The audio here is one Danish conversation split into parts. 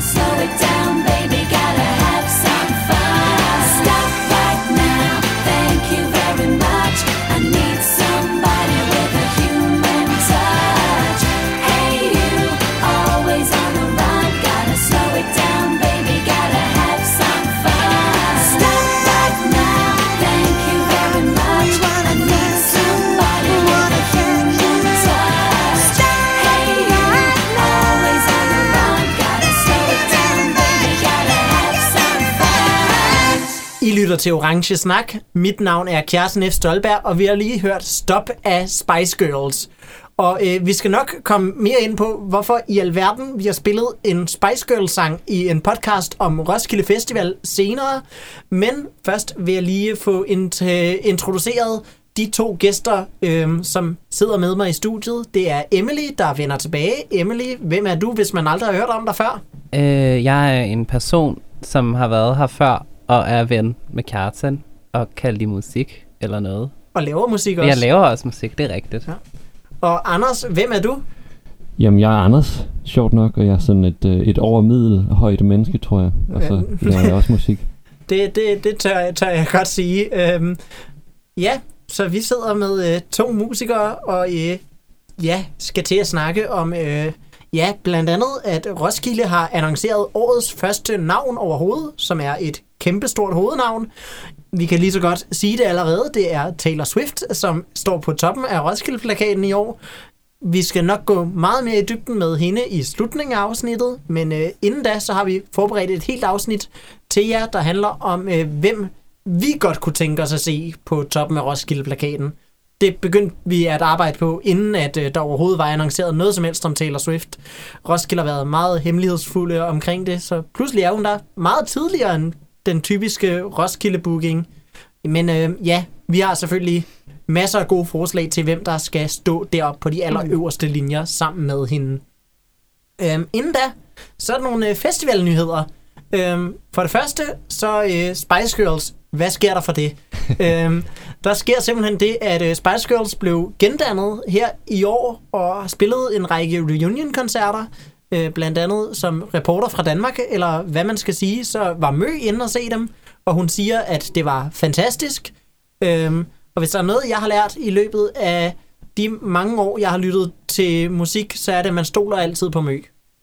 Slow it down, til Orange Snak. Mit navn er Kjersten F. Stolberg, og vi har lige hørt Stop af Spice Girls. Og øh, vi skal nok komme mere ind på, hvorfor i alverden vi har spillet en Spice Girls-sang i en podcast om Roskilde Festival senere. Men først vil jeg lige få int- øh, introduceret de to gæster, øh, som sidder med mig i studiet. Det er Emily, der vender tilbage. Emily, hvem er du, hvis man aldrig har hørt om dig før? Øh, jeg er en person, som har været her før, og er ven med Kjartan, og kan lide musik eller noget. Og laver musik også. Jeg laver også musik, det er rigtigt. Ja. Og Anders, hvem er du? Jamen, jeg er Anders, sjovt nok, og jeg er sådan et, øh, et overmiddel højt menneske, tror jeg. Og så laver jeg også musik. Det, det, det tør, jeg- tør jeg godt sige. Øhm, ja, så vi sidder med øh, to musikere, og øh, ja, skal til at snakke om, øh, ja, blandt andet, at Roskilde har annonceret årets første navn overhovedet, som er et kæmpestort hovednavn. Vi kan lige så godt sige det allerede. Det er Taylor Swift, som står på toppen af Roskilde-plakaten i år. Vi skal nok gå meget mere i dybden med hende i slutningen af afsnittet, men øh, inden da, så har vi forberedt et helt afsnit til jer, der handler om, øh, hvem vi godt kunne tænke os at se på toppen af Roskilde-plakaten. Det begyndte vi at arbejde på, inden at øh, der overhovedet var annonceret noget som helst om Taylor Swift. Roskilde har været meget hemmelighedsfulde omkring det, så pludselig er hun der meget tidligere end den typiske Roskilde-booking. Men øh, ja, vi har selvfølgelig masser af gode forslag til, hvem der skal stå deroppe på de allerøverste linjer sammen med hende. Øhm, inden da, så er der nogle øh, festivalnyheder. Øhm, for det første, så øh, Spice Girls. Hvad sker der for det? øhm, der sker simpelthen det, at øh, Spice Girls blev gendannet her i år og har spillet en række reunion-koncerter. Øh, blandt andet som reporter fra Danmark, eller hvad man skal sige, så var Mø inde og se dem. Og hun siger, at det var fantastisk. Øhm, og hvis der er noget, jeg har lært i løbet af de mange år, jeg har lyttet til musik, så er det, at man stoler altid på Mø.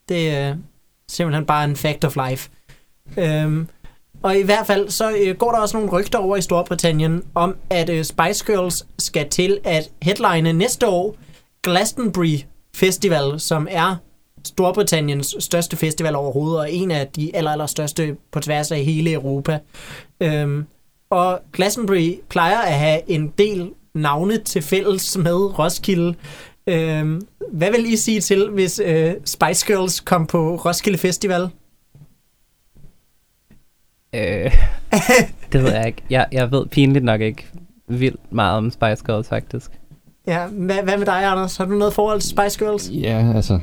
Det er simpelthen bare en fact of life. Øhm, og i hvert fald, så øh, går der også nogle rygter over i Storbritannien om, at øh, Spice Girls skal til at headline næste år Glastonbury Festival, som er Storbritanniens største festival overhovedet, og en af de aller, aller største på tværs af hele Europa. Øhm, og Glastonbury plejer at have en del navne til fælles med Roskilde. Øhm, hvad vil I sige til, hvis øh, Spice Girls kom på Roskilde Festival? Øh, det ved jeg ikke. Jeg, jeg ved pinligt nok ikke vildt meget om Spice Girls, faktisk. Ja, hvad, hvad med dig, Anders? Har du noget forhold til Spice Girls? Ja, altså,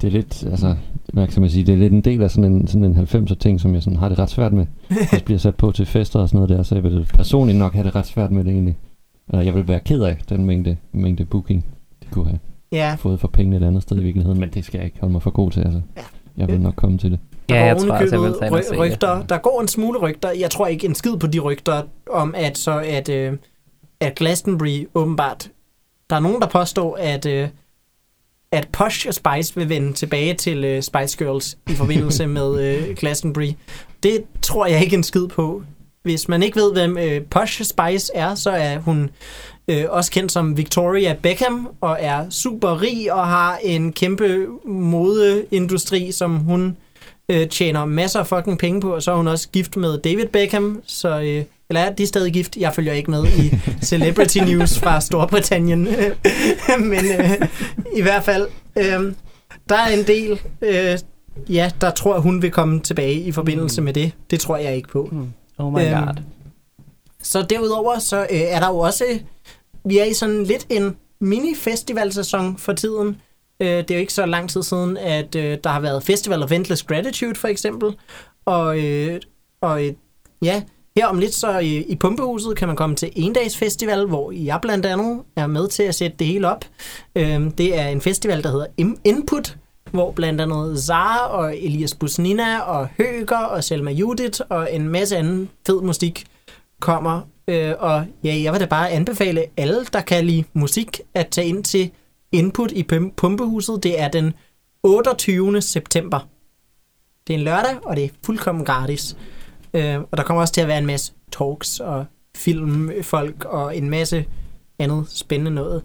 det er lidt, altså, hvad kan man sige, det er lidt en del af sådan en, sådan en 90'er ting, som jeg sådan har det ret svært med. Hvis bliver sat på til fester og sådan noget der, så jeg vil personligt nok have det ret svært med det egentlig. Eller jeg vil være ked af den mængde, mængde booking, de kunne have Ja, fået for pengene et andet sted i virkeligheden, men det skal jeg ikke holde mig for god til, altså. Ja. Jeg vil nok komme til det. Der Ja, jeg går tror også, jeg vil ovenikøbet tage ind og se ry- rygter. Der går en smule rygter. Jeg tror ikke en skid på de rygter om, at så at, øh, at Glastonbury åbenbart... Der er nogen, der påstår, at, øh, at Posh og Spice vil vende tilbage til øh, Spice Girls i forbindelse med øh, Glastonbury. Det tror jeg ikke en skid på. Hvis man ikke ved, hvem øh, Posh Spice er, så er hun øh, også kendt som Victoria Beckham, og er super rig og har en kæmpe modeindustri, som hun øh, tjener masser af fucking penge på, og så er hun også gift med David Beckham, så... Øh, eller er de stadig gift? Jeg følger ikke med i Celebrity News fra Storbritannien. Men øh, i hvert fald, øh, der er en del, øh, ja, der tror, hun vil komme tilbage i forbindelse Mm. med det. Det tror jeg ikke på. Hmm. Oh my Øhm, god. Så derudover, så øh, er der jo også, vi er i sådan lidt en mini-festivalsæson for tiden. Øh, det er jo ikke så lang tid siden, at øh, der har været Festival of Endless Gratitude for eksempel. Og, øh, og øh, ja, her om lidt så i, i Pumpehuset kan man komme til en dags Festival, hvor jeg blandt andet er med til at sætte det hele op. Øh, det er en festival, der hedder Input, hvor blandt andet Zara og Elias Busnina og Høger og Selma Judith og en masse anden fed musik kommer. Øh, og ja, jeg vil da bare anbefale alle, der kan lide musik, at tage ind til Input i Pumpehuset. Det er den 28. september. Det er en lørdag, og det er fuldkommen gratis. Øh, og der kommer også til at være en masse talks og filmfolk og en masse andet spændende noget.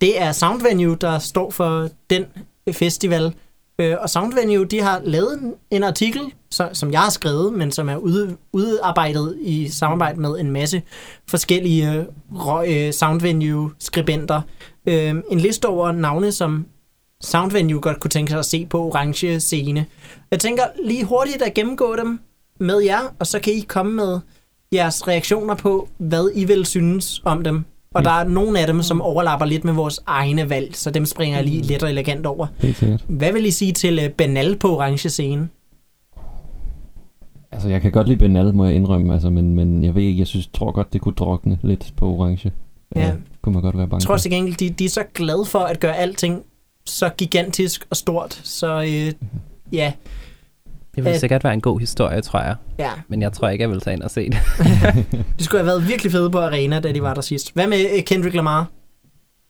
Det er Soundvenue, der står for den festival. Øh, og Soundvenue, de har lavet en- artikel, så, som jeg har skrevet, men som er ude, udarbejdet i samarbejde med en masse forskellige øh, øh Soundvenue-skribenter. Øh, en liste over navne, som Soundvenue godt kunne tænke sig at se på orange scene. Jeg tænker lige hurtigt at gennemgå dem med jer, og så kan I komme med jeres reaktioner på, hvad I vil synes om dem. Og der er nogle af dem, som overlapper lidt med vores egne valg, så dem springer jeg lige let og elegant over. Hvad vil I sige til øh, Benal på orange scene? Altså, jeg kan godt lide Benal, må jeg indrømme, altså, men, men jeg ved ikke, jeg synes, tror godt, det kunne drukne lidt på orange. Ja. Kunne man godt være bange Jeg tror for. til gengæld, de, de er så glade for at gøre alting så gigantisk og stort, så øh, ja, Det vil Øh. sikkert være en god historie, tror jeg. ja. Men jeg tror ikke, jeg vil tage ind og se det. De skulle have været virkelig fede på arena, da de var der sidst. Hvad med øh, Kendrick Lamar?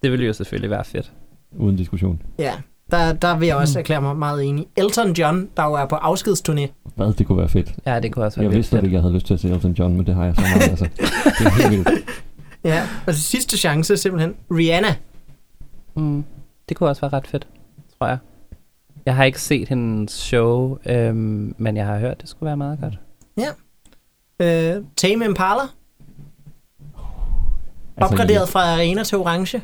Det ville jo selvfølgelig være fedt. Uden diskussion. Ja, der, der vil jeg også erklære mig meget enig. Elton John, der jo er på afskedsturné. Hvad, det kunne være fedt. Ja, det kunne også være Jeg vidste fedt. ikke, jeg havde lyst til at se Elton John, men det har jeg så meget. altså. Det er helt vildt. Ja, og det sidste chance simpelthen. Rihanna. Mm, det kunne også være ret fedt, tror jeg. Jeg har ikke set hendes show, øhm, men jeg har hørt, det skulle være meget godt. Øh, Tame Impala. Opgraderet fra arena til orange.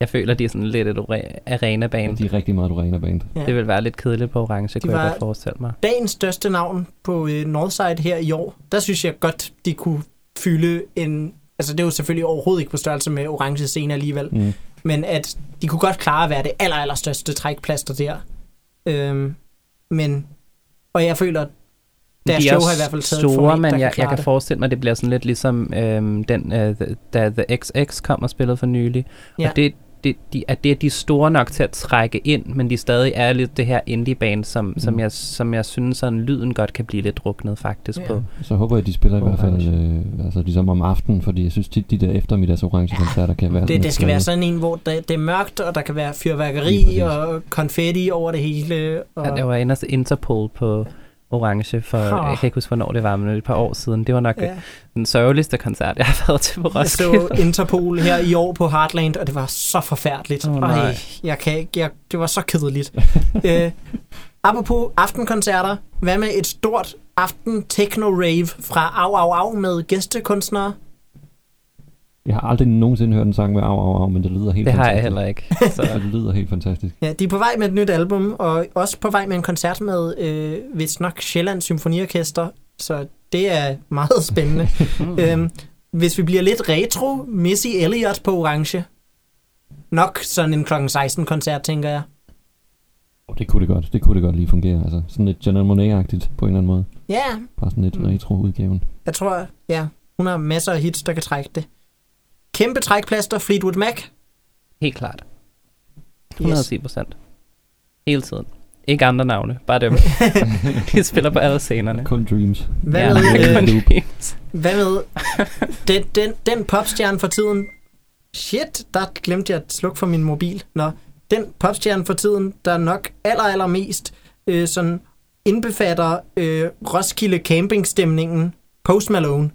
Jeg føler, de er sådan lidt et ore- Ja, arena-band. de er rigtig meget arena band. Ja. Det vil være lidt kedeligt på orange, kunne var- jeg godt forestille mig. Dagens største navn på øh, Northside her i år, der synes jeg godt, de kunne fylde en... Altså det er jo selvfølgelig overhovedet ikke på størrelse med orange scene alligevel, Mm. men at de kunne godt klare at være det aller, aller største trækplaster der. Øhm, men... Og jeg føler, deres de show har i hvert fald taget store, format, men jeg, jeg klare kan det. forestille mig, at det bliver sådan lidt ligesom øhm, den, øh, da The XX kom og spillede for nylig. Ja. Og det, det, de, at det er de store nok til at trække ind, men de stadig er lidt det her indie-band, som, mm. som, jeg, som jeg synes, sådan lyden godt kan blive lidt druknet faktisk Ja. på. Så håber jeg, at de spiller i hvert fald øh, altså, ligesom om aftenen, fordi jeg synes tit, de der eftermiddags orange koncerter kan være Det, det skal være sådan en, hvor det, det er mørkt, og der kan være fyrværkeri og konfetti over det hele. Og, Ja, jeg var se Interpol på Orange for, Ha. jeg kan ikke huske, hvornår det var, men et par år siden. Det var nok ja. den sørgeligste koncert, jeg har været til på Jeg Roskilde. så Interpol her i år på Heartland, og det var så forfærdeligt. Åh, nej. Ej, jeg kan ikke, jeg, det var så kedeligt. øh, apropos aftenkoncerter, hvad med et stort aften techno rave fra Au Au Au med gæstekunstnere? Jeg har aldrig nogensinde hørt en sang med au, au, au, men det lyder helt Det har jeg fantastisk. heller ikke. Så det lyder helt fantastisk. Ja, de er på vej med et nyt album, og også på vej med en koncert med, øh, hvis nok, Sjælland Symfoniorkester, så det er meget spændende. øhm, hvis vi bliver lidt retro, Missy Elliott på Orange. Nok sådan en klokken 16-koncert, tænker jeg. Og det kunne det godt. Det kunne det godt lige fungere. Altså, sådan lidt Janelle Monáe-agtigt på en eller anden måde. Ja, Bare sådan lidt mm. retro-udgaven. jeg tror, ja, hun har masser af hits, der kan trække det. Kæmpe trækplaster, Fleetwood Mac. Helt klart. Yes. 110 procent. Hele tiden. Ikke andre navne, bare dem. De spiller på alle scenerne. Kun Dreams. Hvad Ja, med, kun øh, Dreams. hvad med den, den, den popstjerne for tiden? Shit, der glemte jeg at slukke for min mobil. Nå, den popstjerne for tiden, der nok aller, aller mest øh, sådan indbefatter øh, Roskilde campingstemningen Post Malone.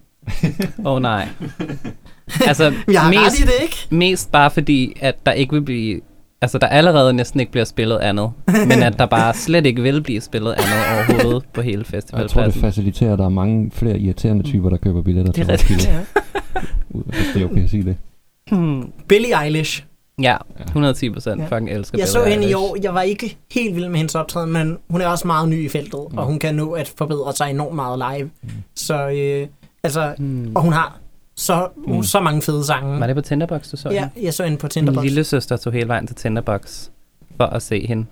Åh oh, nej. Altså, Jeg har mest, ret i det, ikke? mest bare fordi, at der ikke vil blive... Altså, der allerede næsten ikke bliver spillet andet. men at der bare slet ikke vil blive spillet andet overhovedet på hele Og jeg tror, det festivalpladsen. faciliterer, at der er mange flere irriterende typer, der køber billetter Det er til. Roskilde. Ja. Hvis det er okay at sige det. Hmm. Billie Eilish. Ja, 110 procent. Ja. Fucking elsker Jeg Billie så hende i år. Jeg var ikke helt vild med hendes optræden, men hun er også meget ny i feltet, Mm. og hun kan nå at forbedre sig enormt meget live. Så, øh, altså, Hmm. og hun har så, Mm. så mange fede sange. Var det på Tinderbox, du så Ja, hende? jeg så hende på Min Tinderbox. lille søster tog hele vejen til Tinderbox for at se hende.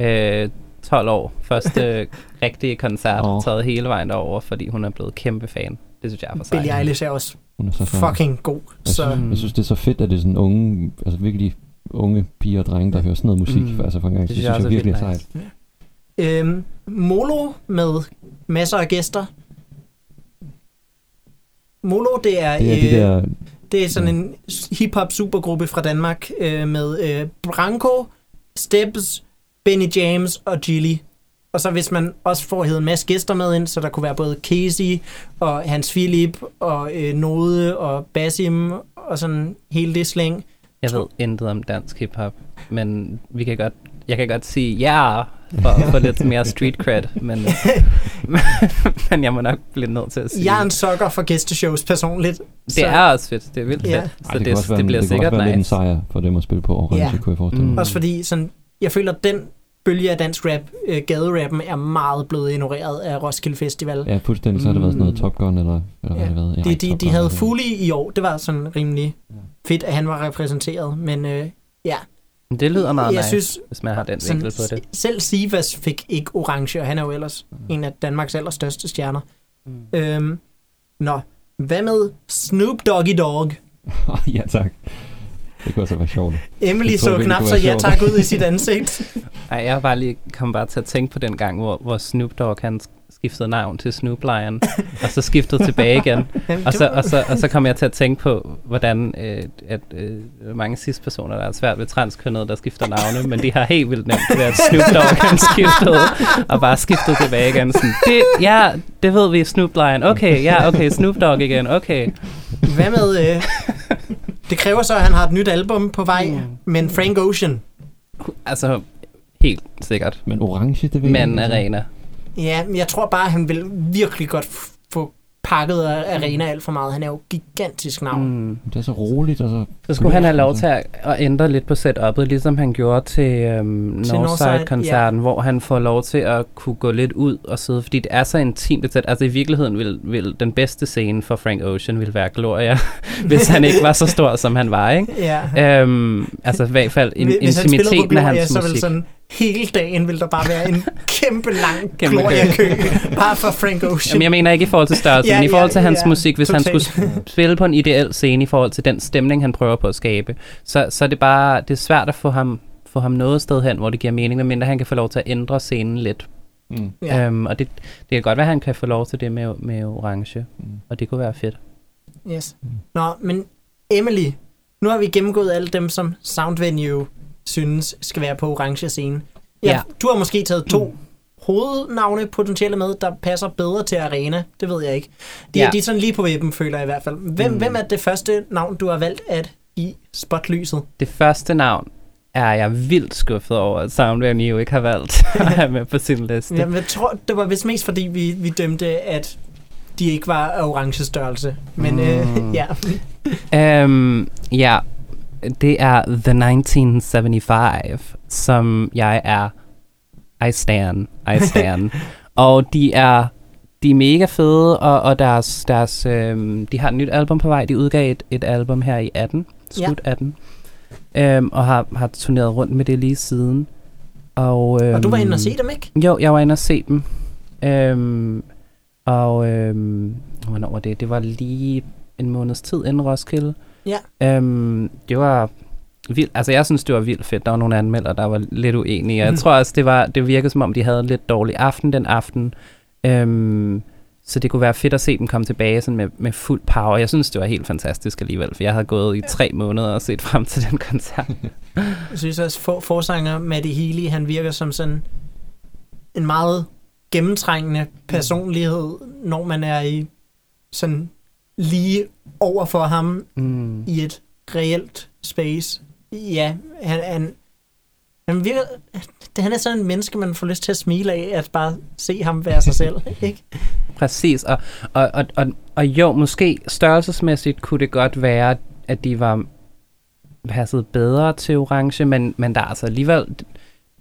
Øh, 12 år. Første rigtige koncert. Oh. Taget hele vejen derover, fordi hun er blevet kæmpe fan. Det synes jeg er for Billie sejt. Eilish er også Hun er så fan. fucking god. Jeg Så synes, jeg synes, det er så fedt, at det er sådan unge, altså virkelig unge piger og drenge, der hører sådan noget musik, Mm. altså for en gang. Det Det, synes jeg jeg også er virkelig er sejt. Øhm, Molo med masser af gæster. Molo, det er, Det er de øh, der... det er sådan en hip-hop supergruppe fra Danmark øh, med øh, Branko, Steps, Benny James og Gilly. Og så hvis man også får hævet en masse gæster med ind, så der kunne være både Casey og Hans Philip og øh, Node og Basim og sådan hele det slæng. Jeg ved intet om dansk hiphop, men vi kan godt, jeg kan godt sige ja, for at få lidt mere street cred, men, men jeg må nok blive nødt til at sige, Jeg er en sokker for gæsteshows personligt. det er også fedt, det er vildt Ja. fedt, så Ej, det, kan også være, det bliver det kunne sikkert også være lidt en nice. sejr for dem at spille på Orange, Ja. kunne jeg forestille mig. Mm. Også fordi sådan, jeg føler, at den bølge af dansk rap, øh, gaderappen, er meget blevet ignoreret af Roskilde Festival. Ja, fuldstændig. Så har det været sådan noget Mm. Top Gun, eller, eller Ja. hvad det har været. De, de, de havde Fuli i år. Det var sådan rimelig Ja. fedt, at han var repræsenteret. Men øh, ja, Det lyder meget jeg nice, synes, hvis man har den vinkel på det. selv Sivas fik ikke orange, og han er jo ellers en af Danmarks allerstørste stjerner. Mm. Øhm, nå, hvad med Snoop Doggy Dogg? ja, tak. Det kunne altså være sjovt. Emily Jeg så knap så være tak ud i sit ansigt. Ej, jeg har bare lige kom bare til at tænke på den gang, hvor, hvor Snoop Dogg han skiftede navn til Snoop Lion, og så skiftede tilbage igen. Og så, og, så, og så kom jeg til at tænke på, hvordan øh, at, øh, mange cis-personer, der er svært ved transkønnet, der skifter navne, men de har helt vildt nemt ved, at Snoop Dogg han skiftede, og bare skiftede tilbage igen. Sådan, det, ja, det ved vi, Snoop Lion. Okay, ja, okay, Snoop Dogg igen, okay. Hvad med... Øh, det kræver så, at han har et nyt album på vej, Mm. men Frank Ocean. Altså, helt sikkert. Men orange, det ved Men ikke. arena. Ja, men jeg tror bare, at han vil virkelig godt få pakket af arena alt for meget. Han er jo gigantisk navn. Mm. Mm. Det er så roligt, og så... Så skulle han have lov Altså. til at, at ændre lidt på setup'et, ligesom han gjorde til, øhm, Til Northside-koncerten, hvor han får lov til at kunne gå lidt ud og sidde, fordi det er så intimt et sæt. Altså i virkeligheden vil, vil den bedste scene for Frank Ocean vil være Gloria, hvis han ikke var så stor, som han var, ikke? Ja. Øhm, altså i hvert fald in, Hvis han intimiteten af Gloria, hans så vil musik. sådan hele dagen vil der bare være en kæmpe lang Kæmpe kø. Bare for Frank Ocean. Jamen, jeg mener ikke i forhold til størrelsen, Ja, men i forhold ja, til hans ja, musik, hvis han totalt. skulle spille på en ideel scene i forhold til den stemning, han prøver på at skabe, så, så er det bare det er svært at få ham, få ham noget sted hen, hvor det giver mening, medmindre han kan få lov til at ændre scenen lidt. Mm. Ja. Ja. Øhm, og det, det kan godt være, at han kan få lov til det med, med orange, Mm. og det kunne være fedt. Yes. Nå, men Emily, nu har vi gennemgået alle dem, som Soundvenue synes skal være på orange scene. Ja, Ja. Du har måske taget to hovednavne potentielle med, der passer bedre til arena. Det ved jeg ikke. De, ja. De er sådan lige på vippen, føler jeg i hvert fald. Hvem, mm. Hvem er det første navn, du har valgt at i spotlyset? Det første navn er jeg vildt skuffet over, at Soundvenue ikke har valgt at have med på sin liste. Jamen, jeg tror, det var vist mest fordi, vi, vi dømte, at de ikke var af orange størrelse. Men mm. øh, Mm. ja, Øhm, ja, det er The 1975, som jeg er I stand, I stand. og de er de er mega fede, og, og deres, deres, øhm, de har et nyt album på vej. De udgav et, et album her i 18, slut 18, øhm, og har, har turneret rundt med det lige siden. Og, øhm, og du var inde og se dem, ikke? Jo, jeg var inde og se dem. Øhm, og øhm, hvornår var det? Det var lige en måneds tid inden Roskilde. Ja. Øhm, det var vildt. Altså, jeg synes, det var vildt fedt. Der var nogle anmeldere, der var lidt uenige. Jeg tror også, det, var, det virkede som om, de havde en lidt dårlig aften den aften. Øhm, så det kunne være fedt at se dem komme tilbage sådan med, med fuld power. Jeg synes, det var helt fantastisk alligevel, for jeg havde gået i tre måneder og set frem til den koncert. Jeg synes også, for, forsanger Maddie Healy, han virker som sådan en meget gennemtrængende personlighed, når man er i sådan lige over for ham Mm. i et reelt space. Ja, han, han, han virker... Han er sådan en menneske, man får lyst til at smile af, at bare se ham være sig selv, ikke? Præcis, og, og, og, og, og jo, måske størrelsesmæssigt kunne det godt være, at de var passet bedre til orange, men, men der er altså alligevel,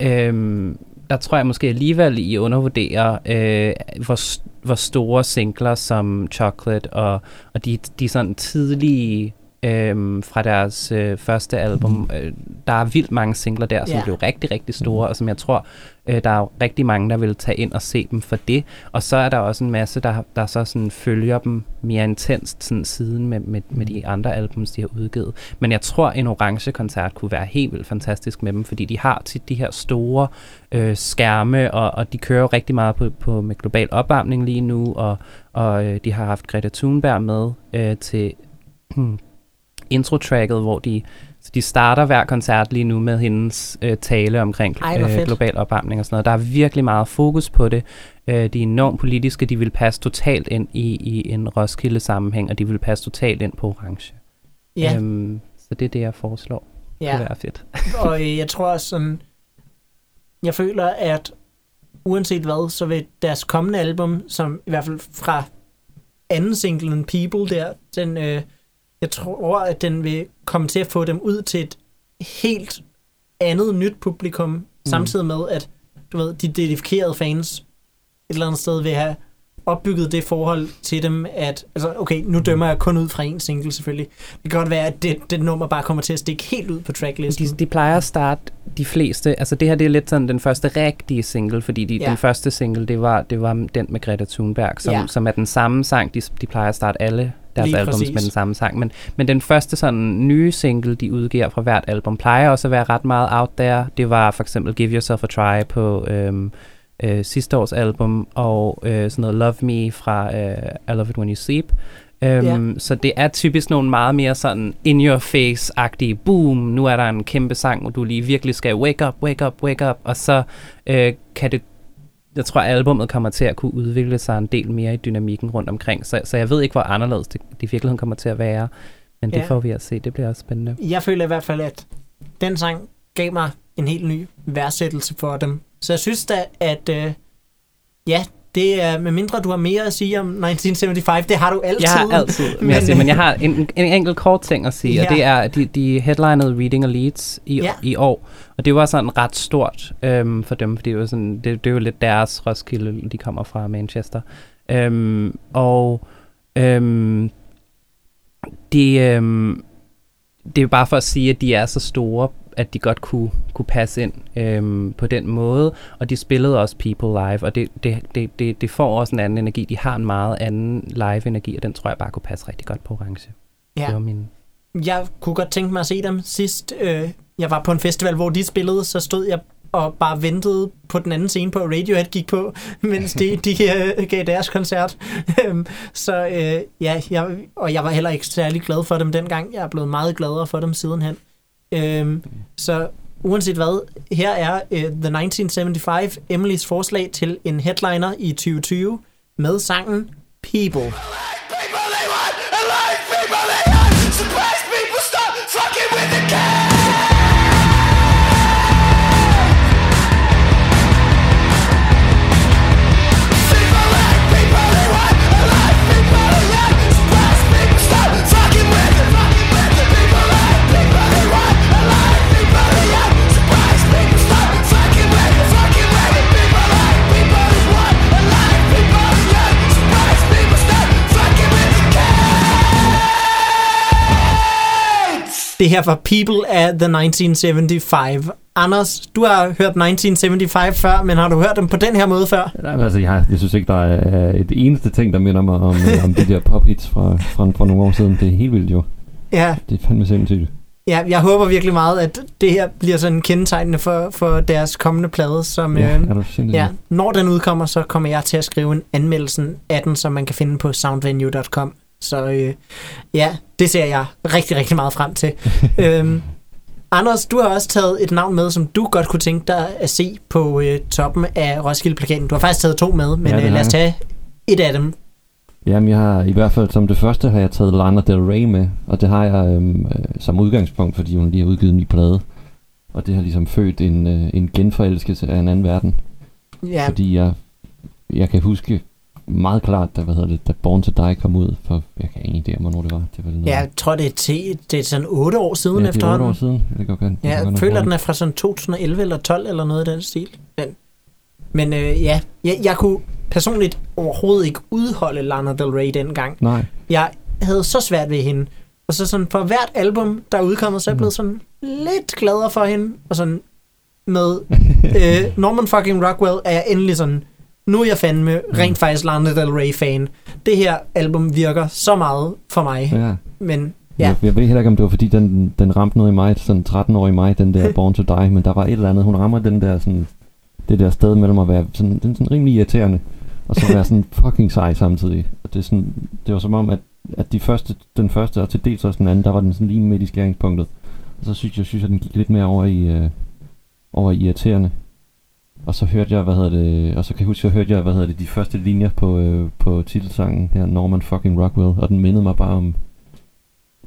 øhm, der tror jeg måske alligevel, I undervurderer, øh, hvor, hvor store singler som Chocolate og, og de, de sådan tidlige øhm, fra deres øh, første album. Øh, der er vildt mange singler der, som Ja. blev rigtig, rigtig store, og som jeg tror, øh, der er jo rigtig mange, der vil tage ind og se dem for det. Og så er der også en masse, der, der så sådan følger dem mere intenst sådan siden med, med, med de andre albums, de har udgivet. Men jeg tror, en orange koncert kunne være helt vildt fantastisk med dem, fordi de har tit de her store øh, skærme, og, og de kører jo rigtig meget på, på med global opvarmning lige nu, og, og øh, de har haft Greta Thunberg med øh, til hmm, intro-tracket, hvor de, så de starter hver koncert lige nu med hendes øh, tale omkring Ej, øh, global opvarmning og sådan noget. Der er virkelig meget fokus på det. Øh, de er enormt politiske, de vil passe totalt ind i, i en Roskilde-sammenhæng, og de vil passe totalt ind på orange. Ja, Øhm, så det er det, jeg foreslår. Det ja. kunne være fedt. og øh, jeg tror også sådan, jeg føler, at uanset hvad, så vil deres kommende album, som i hvert fald fra anden singlen People der, den, øh, jeg tror, at den vil komme til at få dem ud til et helt andet nyt publikum, mm. samtidig med, at du ved, de dedikerede fans et eller andet sted vil have opbygget det forhold til dem, at, altså okay, nu dømmer jeg kun ud fra en single selvfølgelig. Det kan godt være, at det, det nummer bare kommer til at stikke helt ud på tracklisten. De, de plejer at starte de fleste, altså det her det er lidt sådan den første rigtige single, fordi de, Ja. den første single, det var, det var den med Greta Thunberg, som, ja. som er den samme sang, de, de plejer at starte alle deres Lige albums præcis. med den samme sang, men, men den første sådan nye single, de udgiver fra hvert album, plejer også at være ret meget out there. Det var for eksempel Give Yourself a Try på øhm, øh, sidste års album, og øh, sådan noget Love Me fra øh, I Love It When You Sleep. Øhm, Ja. Så det er typisk nogle meget mere sådan in your face-agtige, boom, nu er der en kæmpe sang, hvor du lige virkelig skal wake up, wake up, wake up, og så øh, kan det, jeg tror, albumet kommer til at kunne udvikle sig en del mere i dynamikken rundt omkring, så, så jeg ved ikke, hvor anderledes det, det i virkeligheden kommer til at være, men det Ja. får vi at se, det bliver også spændende. jeg føler i hvert fald, at den sang gav mig en helt ny værdsættelse for dem. Så jeg synes da, at øh, ja, det er, med mindre du har mere at sige om 1975, det har du altid. Jeg har altid, men, jeg, sige, men jeg har en, en, en enkelt kort ting at sige, ja. Og det er, at de, de headlinede Reading og Leeds i, Ja. i år, og det var sådan ret stort øhm, for dem, fordi det, var sådan, det, det er jo lidt deres Roskilde, de kommer fra Manchester. Øhm, og øhm, de, øhm, det er jo bare for at sige, at de er så store, at de godt kunne, kunne passe ind øhm, på den måde. Og de spillede også People live, og det, det, det, det, det får også en anden energi. De har en meget anden live-energi, og den tror jeg bare kunne passe rigtig godt på Orange. Ja. Det var min... Jeg kunne godt tænke mig at se dem sidst. Øh, jeg var på en festival, hvor de spillede, så stod jeg og bare ventede på den anden scene på, at Radiohead gik på, mens de, de øh, gav deres koncert. Øhm, så øh, ja, jeg, og jeg var heller ikke særlig glad for dem dengang. Jeg er blevet meget gladere for dem sidenhen. Øhm, så uanset hvad, her er uh, The 1975, Emilys forslag til en headliner i 2020 med sangen People. people they want, people they want. Surprise people stop fucking with the cat. Det her var People af The 1975. Anders, du har hørt 1975 før, men har du hørt dem på den her måde før? Nej, altså, jeg, jeg synes ikke, der er et eneste ting, der minder mig om, øh, om de der pop-hits fra, fra, fra nogle år siden. Det er helt vildt jo. Ja, Det er fandme sindssygt. ja, jeg håber virkelig meget, at det her bliver sådan kendetegnende for, for deres kommende plade, som... Ja, øh, er du? Ja, når den udkommer, så kommer jeg til at skrive en anmeldelse af den, som man kan finde på soundvenue.com. Så øh, ja, det ser jeg rigtig, rigtig meget frem til. øhm, Anders, du har også taget et navn med, som du godt kunne tænke dig at se på øh, toppen af Roskilde-plakaten. Du har faktisk taget to med, men Ja, øh, lad os tage et af dem. Jamen, jeg har i hvert fald som det første har jeg taget Lana Del Rey med, og det har jeg øhm, øh, som udgangspunkt, fordi hun lige har udgivet en ny plade. Og det har ligesom født en, øh, en genforelskelse af en anden verden. Ja, Fordi jeg, jeg kan huske meget klart, da, hvad hedder det, da Born to Die kom ud, for jeg kan ingen idé om, hvornår det var. Det var noget, ja jeg tror, det er, til, det er sådan otte år siden ja, det er otte efterhånden. år siden. Det kan godt, det Ja, jeg føler, den er fra sådan 2011 eller 12 eller noget i den stil. Men, men øh, ja, jeg, jeg kunne personligt overhovedet ikke udholde Lana Del Rey dengang. Nej, Jeg havde så svært ved hende, Og så sådan for hvert album, der er udkommet, så er jeg blevet sådan lidt gladere for hende. Og sådan med øh, Norman fucking Rockwell er jeg endelig sådan, nu er jeg fandme rent faktisk Lana Del Rey-fan. Det her album virker så meget for mig. Ja. Men Ja. Jeg, jeg ved heller ikke, om det var fordi, den, den ramte noget i mig, sådan 13-årig mig, den der Born to Die, men der var et eller andet, hun rammer den der sådan, det der sted mellem at være sådan, den sådan rimelig irriterende, og så være sådan fucking sej samtidig. Og det, er sådan, det var som om, at, at de første, den første, og til dels også den anden, der var den sådan lige midt i skæringspunktet. Og så synes jeg, synes jeg, den gik lidt mere over i, øh, over i irriterende. Og så hørte jeg, hvad hedder det, og så kan jeg huske, så hørte jeg, hvad hedder det, de første linjer på, øh, på titelsangen her, Norman fucking Rockwell, og den mindede mig bare om,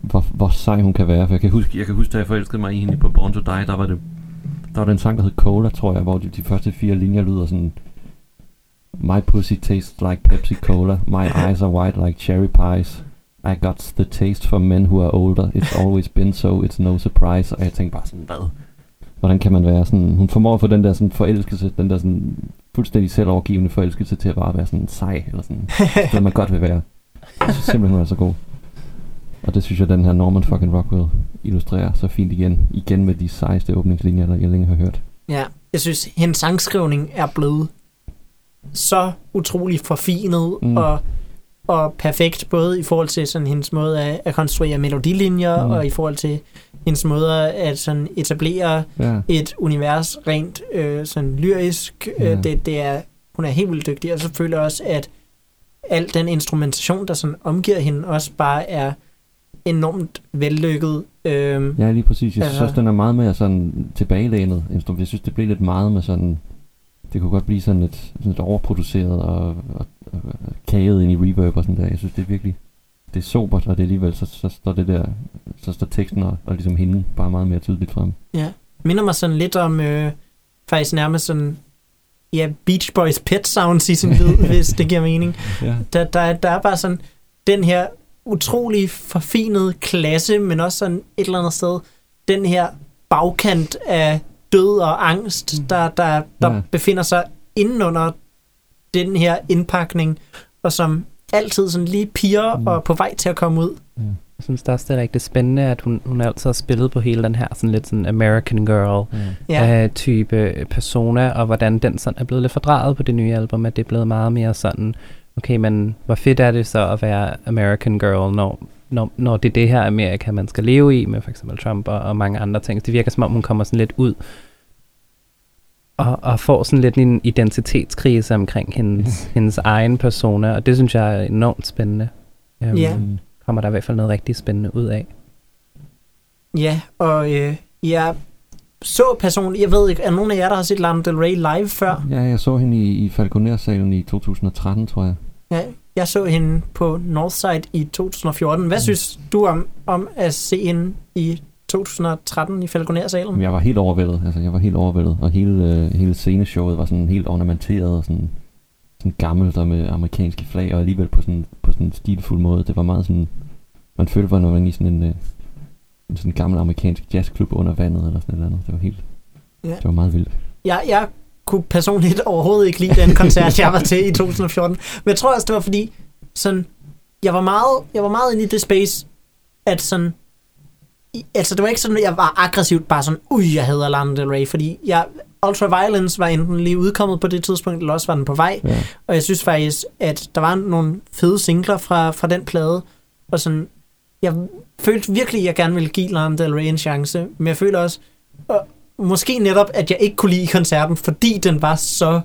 hvor, hvor sej hun kan være. For jeg kan huske, jeg kan huske, da jeg forelskede mig i hende på Born to Die, der var det, der var den sang, der hed Cola, tror jeg, hvor de, de første fire linjer lyder sådan, My pussy tastes like Pepsi Cola. My eyes are white like cherry pies. I got the taste for men who are older. It's always been so. It's no surprise. Og jeg tænkte bare sådan, hvad? Hvordan kan man være sådan... Hun formår at få den der sådan forelskelse, den der sådan fuldstændig selvovergivende forelskelse til at bare være sådan sej, eller sådan, det man godt vil være. Jeg synes simpelthen, hun er så god. Og det synes jeg, den her Norman fucking Rockwell illustrerer så fint igen. Igen med de sejeste åbningslinjer, der jeg længe har hørt. ja, jeg synes, hendes sangskrivning er blevet så utrolig forfinet Mm. og, og perfekt, både i forhold til sådan hendes måde at, at konstruere melodilinjer, Mm. og i forhold til hendes måde at sådan etablere Ja, et univers rent øh, sådan lyrisk. Ja. Ja. Øh, det, det er, hun er helt vildt dygtig, og så føler jeg også, at al den instrumentation, der sådan omgiver hende, også bare er enormt vellykket. Øh, ja lige præcis. Jeg synes Altså- også, den er meget mere sådan tilbagelænet. Jeg synes, det blev lidt meget med sådan... Det kunne godt blive sådan lidt, sådan lidt overproduceret og, og, og kaget ind i reverb og sådan der. Jeg synes, det er virkelig... Det er sobert, og det er alligevel, så, så står det der... Så står teksten og, og ligesom hende bare meget mere tydeligt frem. Ja, minder mig sådan lidt om, øh, faktisk nærmest sådan, ja, Beach Boys pet sounds i sin lyd, hvis det giver mening. Ja. Der, der, er- der er bare sådan den her utrolig forfinede klasse, men også sådan et eller andet sted, den her bagkant af død og angst, der, der, der Ja. ja. befinder sig indenunder den her indpakning, og som altid sådan lige piger Mm. mm. og på vej til at komme ud. Jeg synes det også, det er rigtig spændende, at hun, hun altid har spillet på hele den her sådan lidt sådan American Girl Ja. Ja, øh, persona, og hvordan den sådan er blevet lidt fordrejet på det nye album, at det er blevet meget mere sådan, okay, men hvor fedt er det så at være American Girl, når, når, når det er det her Amerika, man skal leve i, med for eksempel Trump og, og mange andre ting. Så det virker som om, hun kommer sådan lidt ud og, og får sådan lidt en identitetskrise omkring hendes, hendes egen persona, og det synes jeg er enormt spændende. Um, Ja. Mm. Kommer der i hvert fald noget rigtig spændende ud af. Ja, og øh, jeg så personligt, jeg ved ikke, er nogen af jer, der har set Lana Del Rey live før? Ja, jeg så hende i, i Falconer-salen i 2013, tror jeg. Ja, jeg så hende på Northside i 2014. Hvad Mm. synes du om, om at se hende i 2013 i Falconer-salen? Jeg var helt overvældet. Altså, jeg var helt overvældet. Og hele, øh, hele sceneshowet var sådan helt ornamenteret og sådan, sådan gammelt og med amerikanske flag, og alligevel på sådan, på sådan en stilfuld måde. Det var meget sådan... Man følte, at man var i sådan en, øh, en sådan gammel amerikansk jazzklub under vandet, eller sådan et eller andet. Det var helt... Ja. Det var meget vildt. Jeg, jeg kunne personligt overhovedet ikke lide den koncert, jeg var til i 2014. Men jeg tror også, det var fordi, sådan, jeg var meget, jeg var meget inde i det space, at sådan, i- altså det var ikke sådan, at jeg var aggressivt bare sådan, ui, jeg hader Lana Del Rey, fordi jeg, Ultraviolence var enten lige udkommet på det tidspunkt, eller også var den på vej, Ja. og jeg synes faktisk, at der var nogle fede singler fra, fra den plade, og sådan, jeg følte virkelig, at jeg gerne ville give Lana Del Rey en chance, men jeg føler også, og måske netop, at jeg ikke kunne lide koncerten, fordi den var så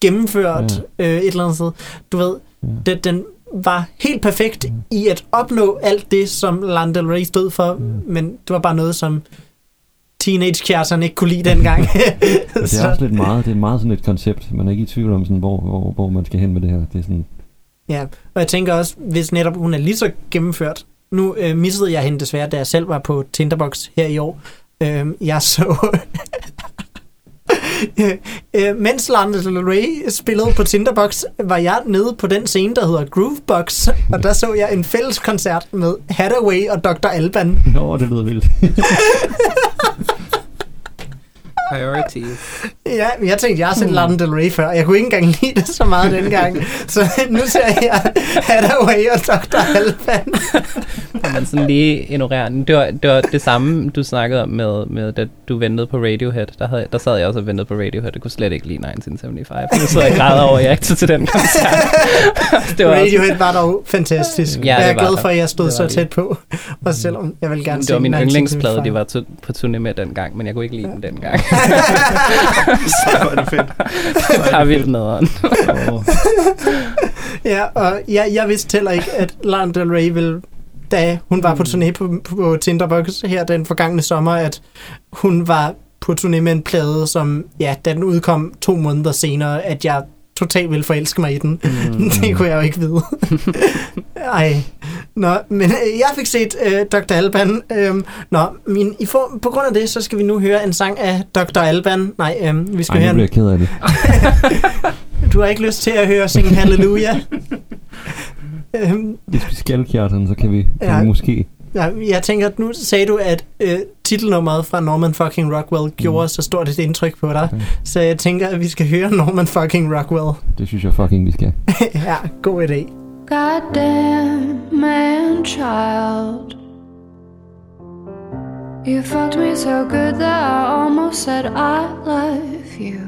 gennemført ja. øh, et eller andet sted. Du ved, Ja. den, den var helt perfekt Mm. i at opnå alt det, som Lana Del Rey stod for, Mm. men det var bare noget, som teenage ikke kunne lide dengang. Det er også lidt meget, det er meget sådan et koncept. Man er ikke i tvivl om, sådan, hvor, hvor, hvor man skal hen med det her. Det er sådan, Ja, og jeg tænker også, hvis netop hun er lige så gennemført. Nu øh, missede jeg hende desværre, da jeg selv var på Tinderbox her i år. Øh, jeg så... Øh, mens Lana Del Rey spillede på Tinderbox, var jeg nede på den scene, der hedder Groovebox, og der så jeg en fælles koncert med Hathaway og Dr. Alban. Nå, det lyder vildt. Priorities. Ja, men jeg tænkte, jeg har set Lana Del Rey før. Jeg kunne ikke engang lide det så meget dengang. Så nu ser jeg Hathaway og Dr. Alban. Kan man sådan lige ignorere den. Det var, det var det samme, du snakkede om med, med da du ventede på Radiohead. Der, havde, der sad jeg også og ventede på Radiohead. Det kunne slet ikke lide 1975. Nu sidder jeg græder over, at jeg ikke tog til den koncert. det var også, Radiohead var dog fantastisk. Ja, jeg er det glad for, at jeg stod Det så de. tæt på. Og selvom jeg vil gerne det var min se yndlingsplade, de 1975. var på turné med dengang, men jeg kunne ikke lide den dengang. Så var det fedt. det var vildt nederen. Oh, Ja, og jeg, jeg vidste heller ikke, at Lana Del Rey ville, da hun var på Mm. turné på, på Tinderbox her den forgangne sommer, at hun var på turné med en plade, som, ja, da den udkom to måneder senere, at jeg totalt ville forelske mig i den. Mm. det kunne jeg jo ikke vide. Ej. Nå, men øh, jeg fik set øh, Dr. Alban. Øhm, nå, min, I får, på grund af det, så skal vi nu høre en sang af Dr. Alban. Nej, øhm, vi skal ej, høre nu en, bliver jeg ked af det. Du har ikke lyst til at høre synge Halleluja? Hvis vi skal, Kjartan, så kan vi, kan Ja. vi måske... Ja, jeg tænker, at nu sagde du, at øh, titelnummeret fra Norman fucking Rockwell gjorde Mm. så stort et indtryk på dig. Okay. Så jeg tænker, at vi skal høre Norman fucking Rockwell. Det synes jeg fucking, vi skal. ja, god idé. Goddamn man child. You fucked me so good that I almost said I love you.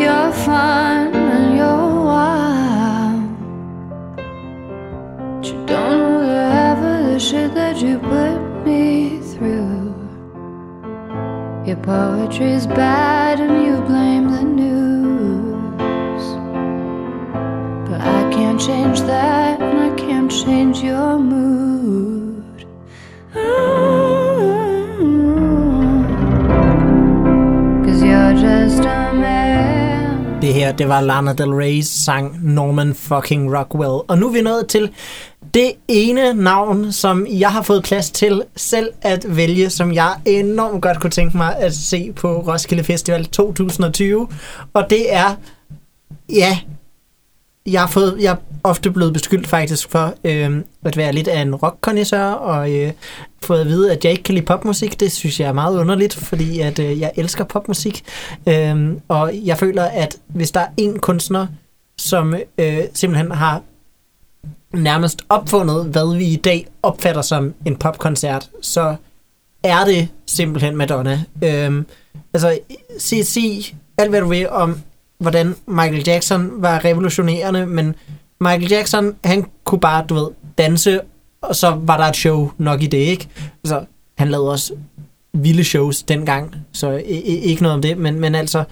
You're fun and you're don't the half of the shit that you put me through. Your poetry's bad and you blame the news. But I can't change that, and I can't change your mood. Cause you're just a man. Det her, det var Lana Del Rey's sang Norman fucking Rockwell. Og nu er vi nået til det ene navn, som jeg har fået plads til selv at vælge, som jeg enormt godt kunne tænke mig at se på Roskilde Festival 2020. Og det er, ja, jeg har fået, jeg er ofte blevet beskyldt faktisk for øh, at være lidt af en rock og øh, fået at vide, at jeg ikke kan lide popmusik. Det synes jeg er meget underligt, fordi at øh, jeg elsker popmusik. Øh, og jeg føler, at hvis der er en kunstner, som øh, simpelthen har nærmest opfundet, hvad vi i dag opfatter som en popkoncert, så er det simpelthen Madonna. Øhm, altså, sig, sig alt hvad du vil om, hvordan Michael Jackson var revolutionerende, men Michael Jackson, han kunne bare, du ved, danse, og så var der et show nok i det, ikke? Altså, han lavede også vilde shows dengang, så ikke noget om det, men, men altså,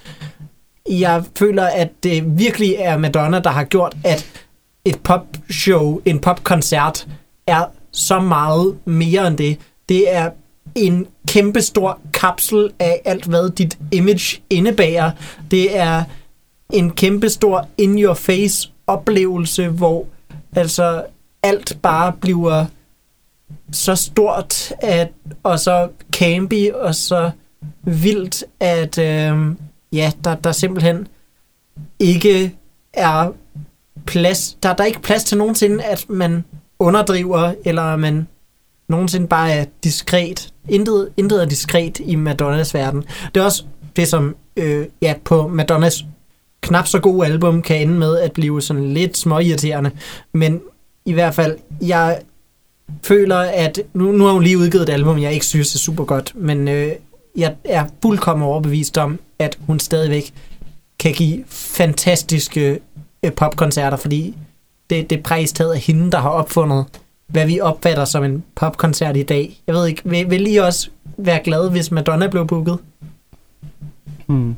jeg føler, at det virkelig er Madonna, der har gjort, at et popshow, en popkoncert, er så meget mere end det. Det er en kæmpe stor kapsel af alt, hvad dit image indebærer. Det er en kæmpe stor in-your-face oplevelse, hvor altså alt bare bliver så stort at, og så campy og så vildt, at øh, ja, der, der simpelthen ikke er plads, der, der er ikke plads til nogensinde, at man underdriver, eller man nogensinde bare er diskret. Intet, intet er diskret i Madonnas verden. Det er også det, som øh, ja, på Madonnas knap så gode album kan ende med at blive sådan lidt småirriterende. Men i hvert fald, jeg føler, at nu, nu har hun lige udgivet et album, jeg ikke synes er super godt, men øh, jeg er fuldkommen overbevist om, at hun stadigvæk kan give fantastiske øh, popkoncerter, fordi det, det er præcis taget af hende, der har opfundet, hvad vi opfatter som en popkoncert i dag. Jeg ved ikke, vil, vil I også være glade, hvis Madonna blev booket? Hmm.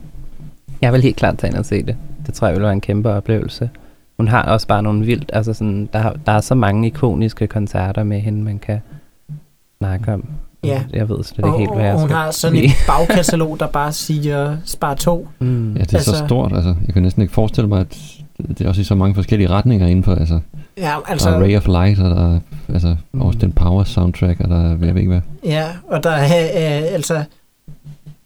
Jeg vil helt klart tage ind og se det. Det tror jeg vil være en kæmpe oplevelse. Hun har også bare nogle vildt, altså sådan, der, der er så mange ikoniske koncerter med hende, man kan snakke om. Ja. Jeg ved slet Og, ikke helt, hvad jeg hun skal har sådan sige. et bagkatalog, der bare siger spar to. Mm. Ja, det er altså, så stort, altså. Jeg kan næsten ikke forestille mig, at det er også i så mange forskellige retninger inden for, altså, Ja, altså der er altså, Ray of Light, og der er altså, Mm. Austin Powers soundtrack, og der er, jeg ved ikke hvad. ja, og der er øh, altså,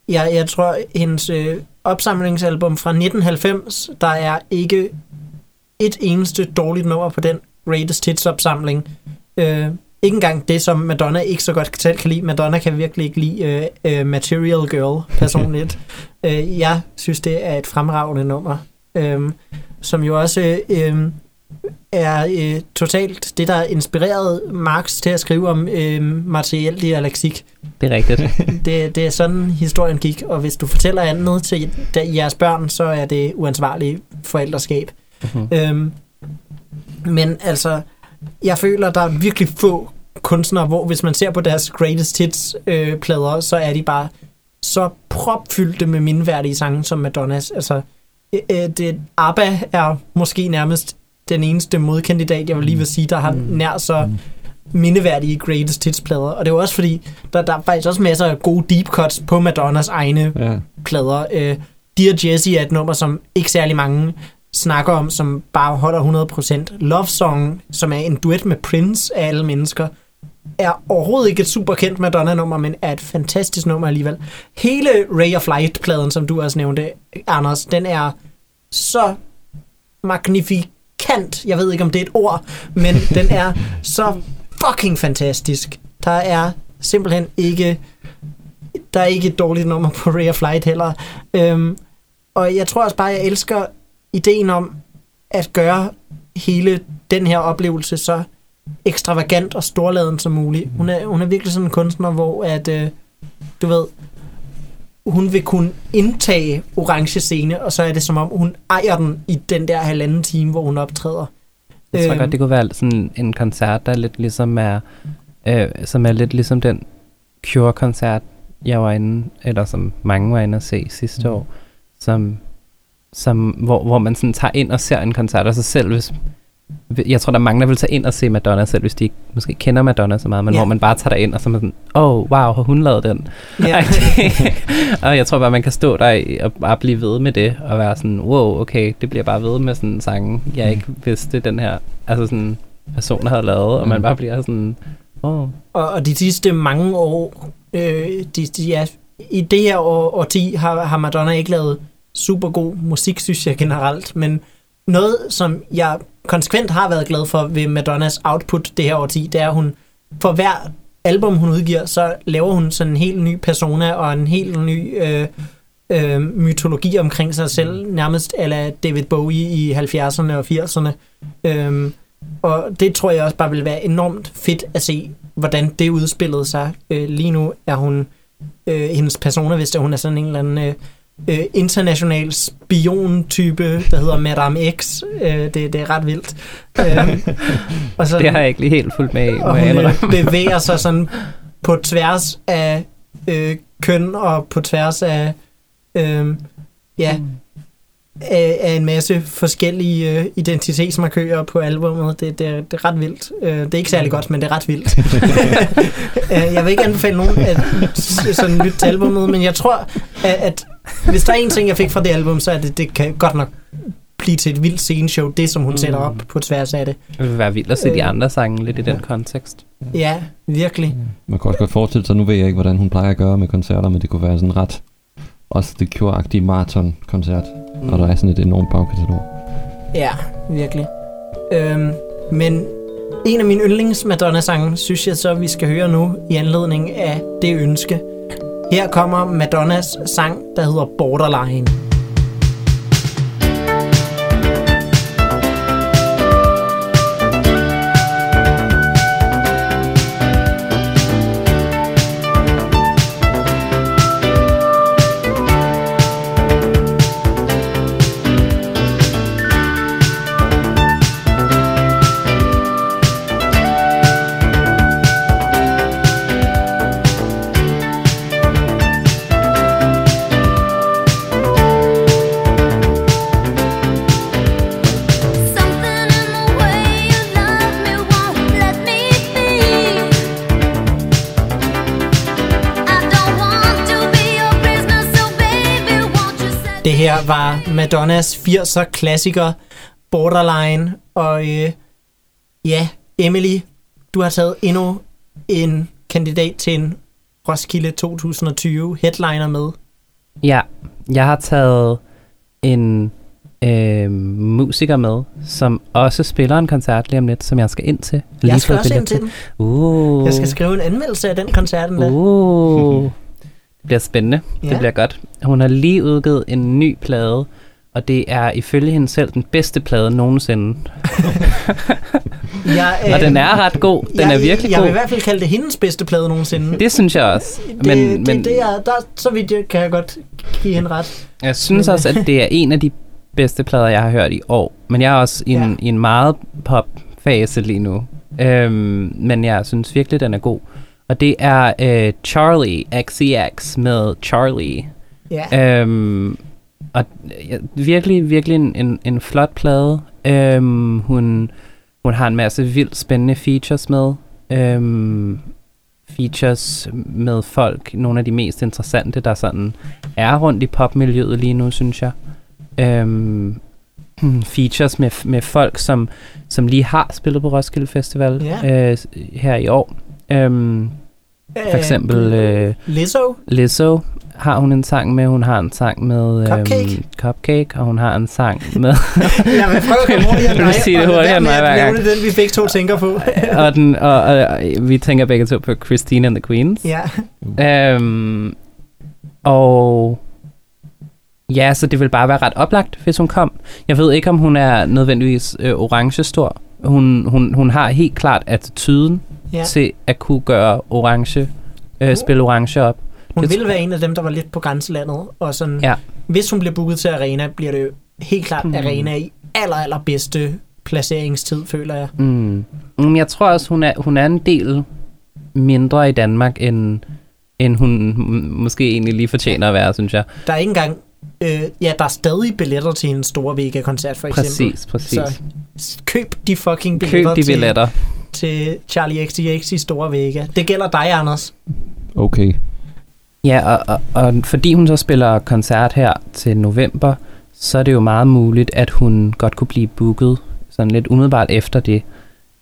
jeg, jeg tror, hendes øh, opsamlingsalbum fra 1990, der er ikke et eneste dårligt nummer på den Greatest Hits opsamling. Øh, ikke engang det, som Madonna ikke så godt selv kan lide. Madonna kan virkelig ikke lide øh, øh, Material Girl personligt. øh, jeg synes, det er et fremragende nummer, øh, som jo også øh, er øh, totalt det, der inspirerede Marx til at skrive om øh, materiel dialektik. Det er rigtigt. Det, det er sådan, historien gik, og hvis du fortæller andet til jeres børn, så er det uansvarligt forældreskab. Mhm. Øhm, men altså, jeg føler, der er virkelig få kunstnere, hvor hvis man ser på deres greatest hits øh, plader, så er de bare så propfyldte med mindeværdige sange som Madonnas. Altså, øh, øh, det, ABBA er måske nærmest den eneste modkandidat, jeg vil lige vil sige, der har nær så mindeværdige greatest hits plader. Og det er jo også fordi, der, der er faktisk også masser af gode deep cuts på Madonnas egne Ja. plader. Øh, Dear Jessie er et nummer, som ikke særlig mange snakker om, som bare holder 100%. Love Song, som er en duet med Prince af alle mennesker, er overhovedet ikke et super kendt Madonna-nummer, men er et fantastisk nummer alligevel. Hele Ray of Light-pladen, som du også nævnte, Anders, den er så magnifikant. Jeg ved ikke, om det er et ord, men den er så fucking fantastisk. Der er simpelthen ikke der er ikke et dårligt nummer på Ray of Light heller. Øhm, og jeg tror også bare, jeg elsker ideen om at gøre hele den her oplevelse så ekstravagant og storladen som muligt. Hun er, hun er virkelig sådan en kunstner, hvor at, øh, du ved, hun vil kunne indtage orange scene, og så er det som om, hun ejer den i den der halvanden time, hvor hun optræder. Jeg tror Øhm. godt, det kunne være sådan en koncert, der lidt ligesom er, øh, som er lidt ligesom den Cure-koncert, jeg var inde, eller som mange var inde at se sidste Mm. år, som, som, hvor, hvor man sådan tager ind og ser en koncert af sig selv, hvis, jeg tror, der er mange, der vil tage ind og se Madonna selv, hvis de ikke måske kender Madonna så meget, men Ja. hvor man bare tager ind og så er man sådan, åh, oh, wow, har hun lavet den? Ja. og jeg tror bare, man kan stå der og bare blive ved med det, og være sådan, wow, okay, det bliver bare ved med sådan en sang, jeg ikke vidste, den her altså sådan, person havde lavet, og man Mm. bare bliver sådan, åh, oh, Og, og de sidste mange år, øh, de, de er, i det her år, årti har, har Madonna ikke lavet super god musik, synes jeg generelt, men noget, som jeg konsekvent har været glad for ved Madonnas output det her årti, det er, at hun for hver album, hun udgiver, så laver hun sådan en helt ny persona og en helt ny øh, øh, mytologi omkring sig selv, nærmest ala David Bowie i 70'erne og 80'erne. Øhm, og det tror jeg også bare vil være enormt fedt at se, hvordan det udspillede sig. Øh, lige nu er hun, øh, hendes persona, hvis det, hun er sådan en eller anden øh, øh, international spion-type, der hedder Madame X. Øh, det, det er ret vildt. Øh, og så, det har jeg ikke lige helt fulgt med i, og hun øh, bevæger sig sådan på tværs af øh, køn og på tværs af øh, ja, af, af en masse forskellige øh, identitetsmarkører på albummet. Det, det, er, det er ret vildt. Øh, det er ikke særlig godt, men det er ret vildt. øh, jeg vil ikke anbefale nogen at sådan lytte til albummet, men jeg tror, at, at hvis der er en ting, jeg fik fra det album, så er det, det kan godt nok blive til et vildt sceneshow, det som hun Mm. sætter op på tværs af det. Det vil være vildt at se de Øh, andre sange lidt i den kontekst. Ja, virkelig. Man kan også godt forestille sig, nu ved jeg ikke, hvordan hun plejer at gøre med koncerter, men det kunne være sådan ret også det Cure-agtige maraton-koncert, mm. og der er sådan et enormt bagkatalog. Ja, virkelig. Øhm, men en af mine yndlings Madonna-sange, synes jeg så, vi skal høre nu i anledning af det ønske. Her kommer Madonnas sang, der hedder Borderline. Var Madonnas 80'er klassiker Borderline. Og øh, ja, Emily, du har taget endnu en kandidat til en Roskilde 2020 headliner med. Ja, jeg har taget en øh, musiker med, som også spiller en koncert lige om lidt, som jeg skal ind til. Lige Jeg skal også ind til den. Uh. Jeg skal skrive en anmeldelse af den koncert. Uh. Det bliver spændende. Ja. Ja. Det bliver godt. Hun har lige udgivet en ny plade, og det er ifølge hende selv den bedste plade nogensinde. Jeg, Og den er ret god. Den jeg, er virkelig jeg god. vil i hvert fald kalde det hendes bedste plade nogensinde. Det synes jeg også. det, Men, det, men det er, der, så vidt jeg kan jeg godt give hende ret. jeg synes også, at det er en af de bedste plader, jeg har hørt i år. Men jeg er også i en, Ja. i en meget pop-fase lige nu. Øhm, men jeg synes virkelig, den er god. Og det er øh, Charlie XCX med Charlie. Ja. Øhm, og ja, virkelig, virkelig en, en, en flot plade. Øhm, hun, hun har en masse vildt spændende features med. Øhm, features med folk, nogle af de mest interessante, der sådan er rundt i popmiljøet lige nu, synes jeg. Øhm, features med, med folk, som, som lige har spillet på Roskilde Festival Ja. øh, her i år. Øhm, for eksempel øh, Lizzo. Lizzo har hun en sang med, hun har en sang med Cupcake. Øhm, Cupcake, og hun har en sang med, Jeg vil prøve at komme hurtigere end Du dig. vil sige det hurtigere end mig hver gang. den, vi begge to tænker på. og, den, og, og, og, vi tænker begge to på Christine and the Queens. ja. Øhm, og ja, så det vil bare være ret oplagt, hvis hun kom. Jeg ved ikke, om hun er nødvendigvis øh, orange stor. Hun, hun, hun har helt klart attituden ja. til at kunne gøre orange, øh, spille orange op. Hun det ville være en af dem, der var lidt på grænselandet. Og sådan, Ja. hvis hun bliver booket til arena, bliver det jo helt klart Hmm. arena i aller, aller bedste placeringstid, føler jeg. Mm. Mm, Jeg tror også, hun er, hun er en del mindre i Danmark, end, end hun måske egentlig lige fortjener at være, synes jeg. Der er ikke engang... Øh, ja, der er stadig billetter til en stor Vega-koncert, for eksempel. Præcis, præcis. Så køb de fucking Køb billetter, de billetter. Til, til Charlie XCX i Store Vega. Det gælder dig, Anders. Okay. Ja, og, og, og fordi hun så spiller koncert her til november, så er det jo meget muligt, at hun godt kunne blive booket sådan lidt umiddelbart efter det.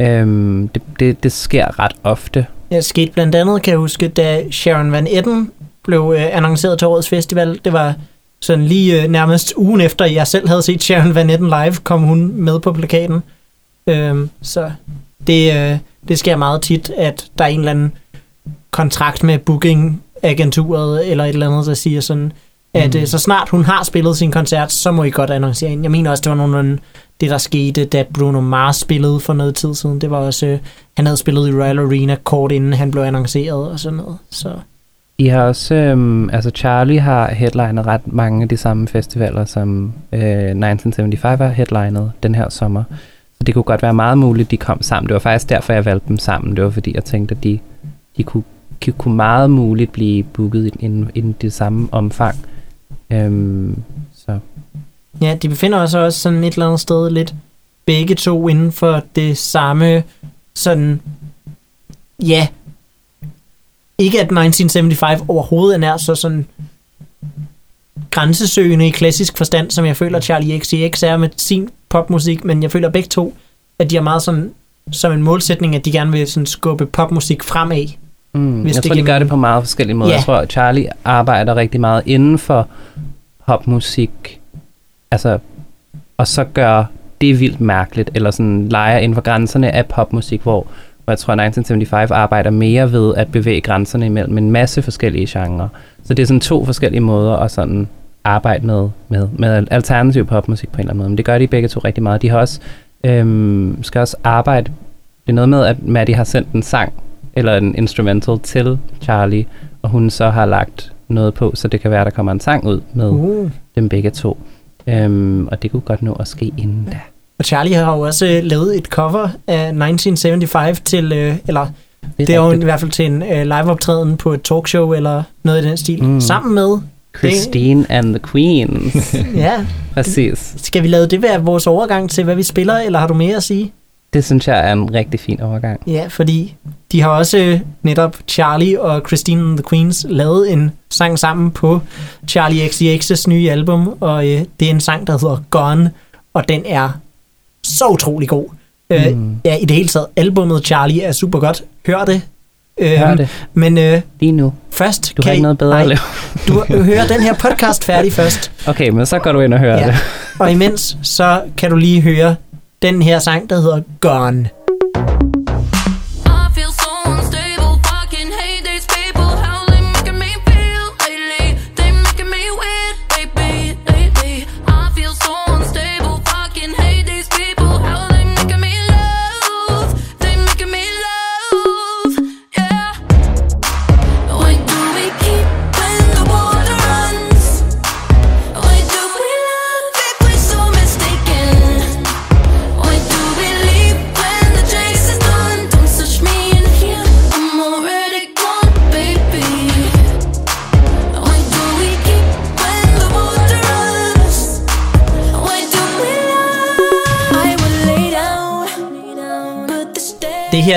Øhm, det, det, det sker ret ofte. Jeg skete blandt andet, kan jeg huske, da Sharon Van Etten blev øh, annonceret til årets festival. Det var sådan lige øh, nærmest ugen efter, jeg selv havde set Sharon Van Etten live, kom hun med på plakaten. Øhm, så det, øh, det sker meget tit, at der er en eller anden kontrakt med booking-agenturet eller et eller andet, der siger sådan, at Mm. øh, så snart hun har spillet sin koncert, så må I godt annoncere hende. Jeg mener også, det var nogenlunde det, der skete, da Bruno Mars spillede for noget tid siden. Det var også, øh, han havde spillet i Royal Arena kort inden han blev annonceret og sådan noget. Så I har også, øhm, altså Charlie har headlinet ret mange af de samme festivaler, som øh, 1975 har headlinet den her sommer. Så det kunne godt være meget muligt, de kom sammen. Det var faktisk derfor, jeg valgte dem sammen. Det var fordi, jeg tænkte, at de, de kunne, de kunne meget muligt blive booket inden, inden i det samme omfang. Øhm, så ja, de befinder sig også sådan et eller andet sted lidt begge to inden for det samme sådan, ja, ikke at 1975 overhovedet er nær så sådan grænsesøgende i klassisk forstand, som jeg føler Charlie XCX er med sin popmusik, men jeg føler begge to, at de har meget sådan som en målsætning, at de gerne vil sådan skubbe popmusik fremad. Mm, Hvis jeg det tror, de gør det på meget forskellige måder. Ja. Jeg tror, at Charlie arbejder rigtig meget inden for popmusik, altså, og så gør det vildt mærkeligt, eller sådan leger inden for grænserne af popmusik, hvor, hvor jeg tror, at 1975 arbejder mere ved at bevæge grænserne imellem en masse forskellige genrer. Så det er sådan to forskellige måder at sådan arbejde med, med, med alternativ popmusik på en eller anden måde. Men det gør de begge to rigtig meget. De har også, øhm, skal også arbejde, det er noget med, at Maddie har sendt en sang, eller en instrumental til Charlie, og hun så har lagt noget på, så det kan være, der kommer en sang ud med Uh. dem begge to. Øhm, og det kunne godt nå at ske inden da. Og Charlie har jo også øh, lavet et cover af 1975 til, øh, eller det er jo i hvert fald til en øh, liveoptræden på et talkshow eller noget i den stil, mm. sammen med, Christine and the Queens. ja, Præcis. skal vi lade det være vores overgang til, hvad vi spiller, eller har du mere at sige? Det synes jeg er en rigtig fin overgang. Ja, fordi de har også øh, netop Charlie og Christine and the Queens lavet en sang sammen på Charlie XCX's nye album, og øh, det er en sang, der hedder Gone, og den er så utrolig god. Mm. Øh, Mm. ja, i det hele taget, albummet Charlie er super godt. Hør det. Øhm, det men øh, lige nu. først Du har kan ikke I, noget bedre at lave. du hører den her podcast færdig først. Okay, men så går du ind og hører Ja. det. Og imens, så kan du lige høre den her sang, der hedder Gone.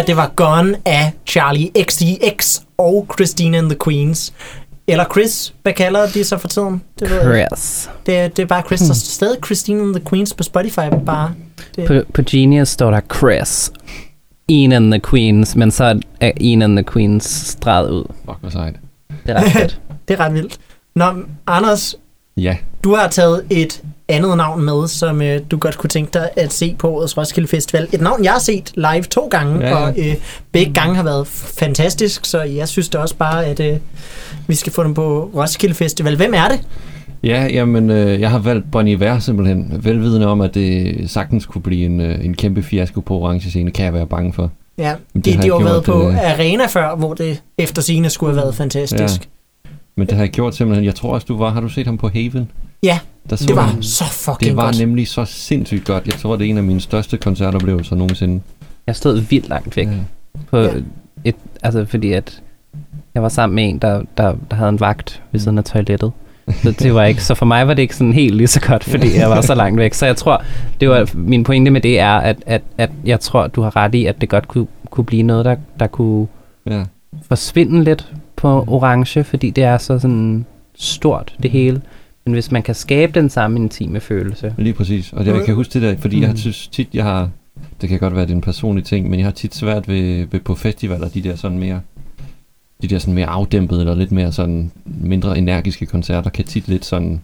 Det var Gone af Charlie XCX og Christina and the Queens. Eller Chris, hvad kalder de så for tiden? Det, ved. Chris. det, er- det er bare Chris, der er stadig Christina and the Queens på Spotify, bare. Det, På, på Genius står der Chris. Ian and the Queens, men så er Ian and the Queens streget ud. Fuck, hvor sejt. Det er ret fedt. det er ret vildt. Nå, Anders, Ja, du har taget et andet navn med, som øh, du godt kunne tænke dig at se på årets Roskilde Festival. Et navn, jeg har set live to gange, Ja, ja. og øh, begge gange har været fantastisk, så jeg synes da også bare, at øh, vi skal få dem på Roskilde Festival. Hvem er det? Ja, jamen, øh, jeg har valgt Bon Iver simpelthen. Velvidende om, at det sagtens kunne blive en, øh, en kæmpe fiasko på orange scene, kan jeg være bange for. Ja, det de, har de har jo været på øh, Arena før, hvor det efter sine skulle have været fantastisk. Men det har jeg gjort simpelthen. Jeg tror også, du var... Har du set ham på Haven? Ja, Der så det var jeg- så fucking det var godt. nemlig så sindssygt godt. Jeg tror, det er en af mine største koncertoplevelser nogensinde. Jeg stod vildt langt væk. Ja. På Ja. et, altså fordi at jeg var sammen med en, der, der, der havde en vagt ved siden af toilettet. Så, det var ikke, så for mig var det ikke sådan helt lige så godt, fordi jeg var så langt væk. Så jeg tror, det var min pointe med det er, at, at, at jeg tror, du har ret i, at det godt kunne, kunne blive noget, der, der kunne Ja. forsvinde lidt på orange, fordi det er så sådan stort, det hele. Men hvis man kan skabe den samme intime følelse. Lige præcis. Og det, jeg kan huske det der, fordi mm. jeg har synes tit, jeg har... Det kan godt være, det er en personlig ting, men jeg har tit svært ved, ved på festivaler, de der sådan mere... De der sådan mere afdæmpede, eller lidt mere sådan mindre energiske koncerter, kan tit lidt sådan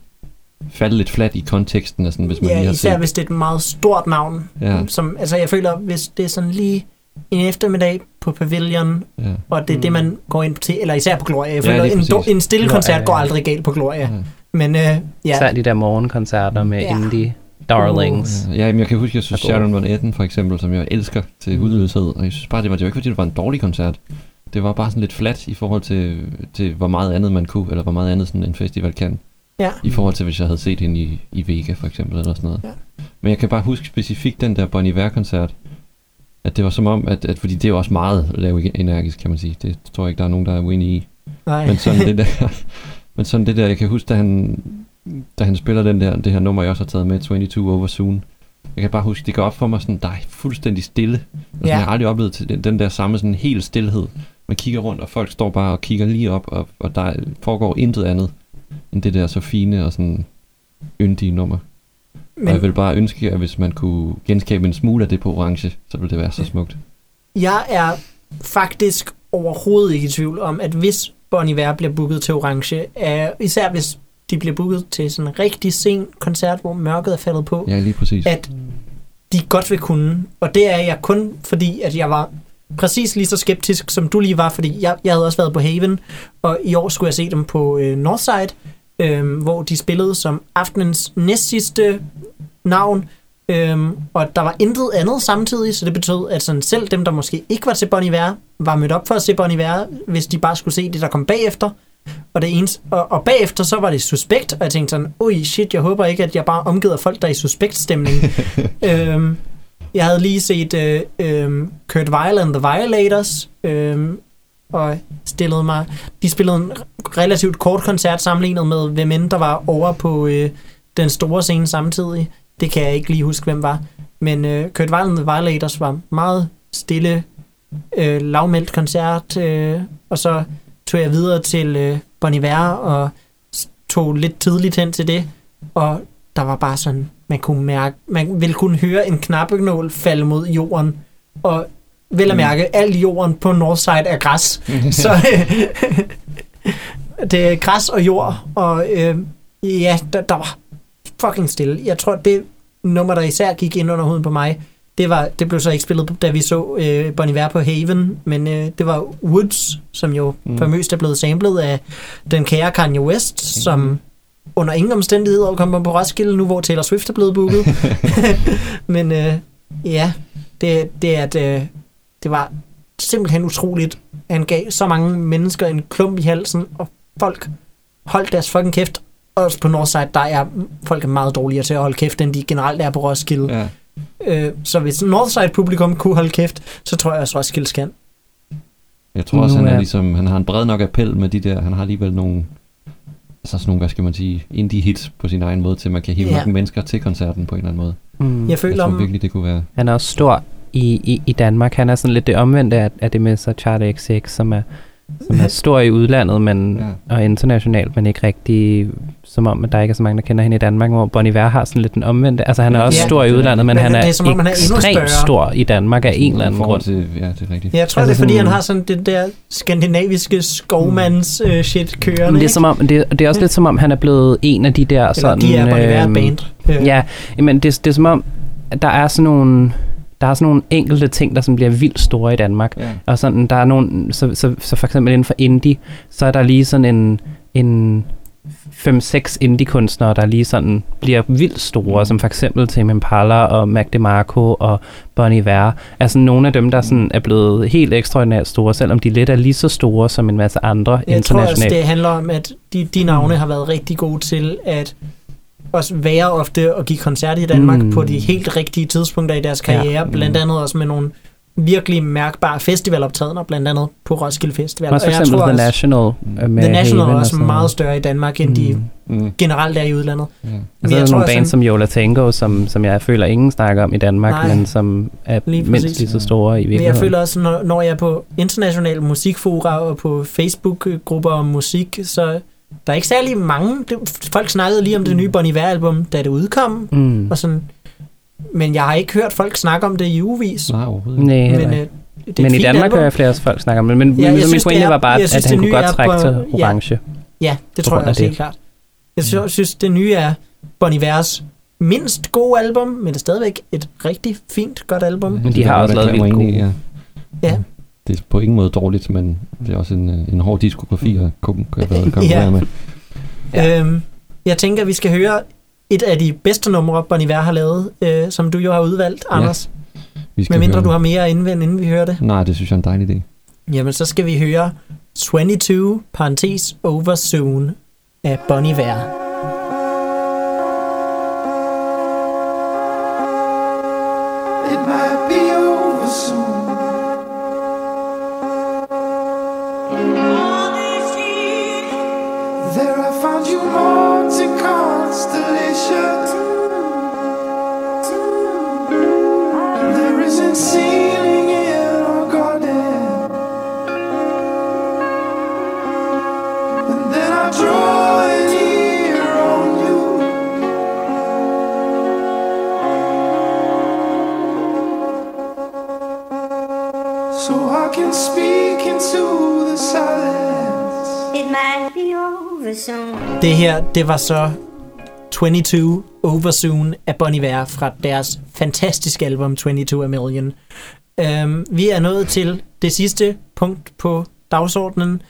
falde lidt fladt i konteksten, sådan, hvis man lige Ja, har især set. hvis det er et meget stort navn. Ja. Som, altså jeg føler, hvis det er sådan lige en eftermiddag på Pavilion, Ja. og det er det, man går ind til, eller især på Gloria. Jeg Ja, en, do, præcis. en stille Gloria, koncert ja. går aldrig galt på Gloria. Ja. Men øh, ja, Især de der morgenkoncerter med Ja. indie darlings. Ja, men jeg kan huske, jeg synes. Sharon Van Etten for eksempel, som jeg elsker til hudløshed, og jeg synes bare, det var, det var ikke, fordi det var en dårlig koncert. Det var bare sådan lidt flat i forhold til, til hvor meget andet man kunne, eller hvor meget andet sådan en festival kan. ja. I forhold til, hvis jeg havde set hende i, i Vega, for eksempel, eller sådan noget. Ja. Men jeg kan bare huske specifikt den der Bon Iver-koncert, at det var som om, at, at fordi det er jo også meget lav energisk, kan man sige. Det tror jeg ikke, der er nogen, der er uenige i. Nej. Men sådan det der, men sådan det der, jeg kan huske, da han, da han spiller den der, det her nummer, jeg også har taget med, 22 Over Soon. Jeg kan bare huske, det går op for mig sådan, der er fuldstændig stille. Altså, Ja. Jeg har aldrig oplevet til den, den der samme sådan helt stillhed. Man kigger rundt, og folk står bare og kigger lige op, og, og der foregår intet andet, end det der så fine og sådan yndige nummer. Men, og jeg vil bare ønske, at hvis man kunne genskabe en smule af det på orange, så ville det være så smukt. jeg er faktisk overhovedet ikke i tvivl om, at hvis Bon Iver bliver booket til Orange, er, især hvis de bliver booket til sådan en rigtig sen koncert, hvor mørket er faldet på, Ja, lige præcis. at de godt vil kunne. Og det er jeg kun fordi, at jeg var præcis lige så skeptisk, som du lige var, fordi jeg, jeg havde også været på Haven, og i år skulle jeg se dem på øh, Northside, øh, hvor de spillede som aftenens næstsidste navn, Øhm, og der var intet andet samtidig, så det betød, at sådan selv dem, der måske ikke var til Bon Iver, var mødt op for at se Bon Iver, hvis de bare skulle se det, der kom bagefter. Og, det eneste, og, og bagefter så var det suspekt, og jeg tænkte sådan, ui shit, jeg håber ikke, at jeg bare omgiver folk, der er i suspekt-stemning. øhm, jeg havde lige set øh, øh, Kurt Weill and the Violators, øh, og stillede mig, de spillede en relativt kort koncert sammenlignet med, hvem end der var over på øh, den store scene samtidig. Det kan jeg ikke lige huske, hvem var. Men øh, Kurt Weill and the Violators var meget stille, øh, lavmældt koncert, øh, og så tog jeg videre til øh, Bon Iver og tog lidt tidligt hen til det, og der var bare sådan, man kunne mærke, man ville kunne høre en knappenål falde mod jorden, og vel at mærke, al jorden på Northside er græs. så øh, det er græs og jord, og øh, ja, der, der var fucking stille. Jeg tror, det nummer, der især gik ind under huden på mig, det, var, det blev så ikke spillet, da vi så øh, Bon Iver på Haven, men øh, det var Woods, som jo Mm. mm. famøst er blevet samlet af den kære Kanye West, som under ingen omstændigheder kommer på Roskilde nu, hvor Taylor Swift er blevet booket. men øh, ja, det, det, er, at, øh, det var simpelthen utroligt. Han gav så mange mennesker en klump i halsen, og folk holdt deres fucking kæft. Også på Northside, der er folk er meget dårligere til at holde kæft, end de generelt er på Roskilde. Ja. Øh, så hvis Northside publikum kunne holde kæft, så tror jeg også Roskilde skal. Jeg tror også, Nu han er er- ligesom, han har en bred nok appel med de der, han har alligevel nogle, altså sådan nogle, hvad skal man sige, indie hits på sin egen måde, til man kan hive Ja. mange mennesker til koncerten på en eller anden måde. Mm. Jeg Jeg føler tror om... virkelig, det kunne være, Han er også stor i, i, i Danmark. Han er sådan lidt det omvendte af, af det med så Charlie XX, som er, som er stor i udlandet men, Ja. og internationalt, men ikke rigtig som om, at der ikke er så mange, der kender hende i Danmark, hvor Bon Iver har sådan lidt den omvendte. Altså han er også Ja. stor i udlandet, men, Men han det er, er som om, han er ekstremt stor i Danmark af en eller anden grund. til, ja, det er rigtigt. Jeg tror, Altså det er, fordi sådan- han har sådan det der skandinaviske skovmands øh, shit kørende. Men det er, som om, det, det er også lidt som om, han er blevet en af de der Eller sådan... de er Bon Iver øhm, band. Øh, Ja, men det, det er som om, der er sådan nogle, der er sådan nogle enkelte ting, der sådan bliver vildt store i Danmark. Ja. Og sådan, der er nogle, så, så, så for eksempel inden for indie, så er der lige sådan en, en 5-6 indie-kunstnere, der lige sådan bliver vildt store, Mm. som for eksempel Tame Impala og Mac DeMarco og Bon Iver. Er sådan nogle af dem, der sådan er blevet helt ekstraordinært store, selvom de lidt er lige så store som en masse andre Jeg tror også, internationalt. det handler om, at de, de navne har været rigtig gode til at også være ofte og give koncerter i Danmark Mm. mm. på de helt rigtige tidspunkter i deres Ja. karriere. Blandt andet også med nogle virkelig mærkbare festivaloptrædener, blandt andet på Roskilde Festival. også for Og jeg eksempel tror The også, National øh, med The National er også meget større i Danmark, end de Mm. Mm. generelt er i udlandet. Ja. Og Men så er jeg der tror nogle bands som Yola Tango, som, som jeg føler ingen snakker om i Danmark, Nej. men som er Lige mindst lige så store i Men virkeligheden. jeg føler også, når, når jeg er på internationale musikfora og på Facebook-grupper om musik, så der er ikke særlig mange. Det, folk snakkede lige om det nye Bon Iver-album, da det udkom, Mm. og sådan. Men jeg har ikke hørt folk snakke om det i ugevis. Nej, overhovedet ikke. Nej, Men, øh, det men i Danmark hører jeg flere folk snakke om det. Men Ja, ja, jeg min synes, det pointe er- var bare, synes, at han det kunne godt trække til ja. orange. Ja, det på tror jeg også det. helt klart. Jeg synes, synes, det nye er Bon Ivers mindst gode album, men det er stadigvæk et rigtig fint, godt album. Men de Det har også lavet vildt gode. Ja. Det er på ingen måde dårligt, men det er også en, øh, en hård diskografi at kon- hvad, konkurrere Ja. med. Ja. Øhm, jeg tænker, at vi skal høre et af de bedste numre, Bon Iver har lavet, øh, som du jo har udvalgt, Ja, Anders. Vi skal Medmindre høre. du har mere at indvende, inden vi hører det. Nej, det synes jeg er en dejlig idé. Jamen, så skal vi høre 22, parentes, Over Soon af Bon Iver. There I found you haunting constellations. Det her, det var så 22 Over Soon af Bon Iver fra deres fantastiske album 22 A Million. Øhm, vi er nået til det sidste punkt på dagsordenen.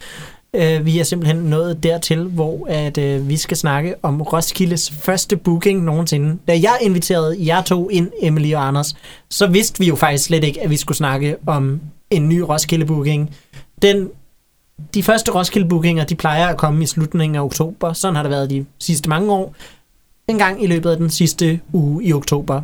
Øh, vi er simpelthen nået dertil, hvor at, øh, vi skal snakke om Roskildes første booking nogensinde. Da jeg inviterede jer to ind, Emily og Anders, så vidste vi jo faktisk slet ikke, at vi skulle snakke om en ny Roskilde booking. Den de første Roskilde-bookinger, de plejer at komme i slutningen af oktober. Sådan har det været de sidste mange år. En gang i løbet af den sidste uge i oktober.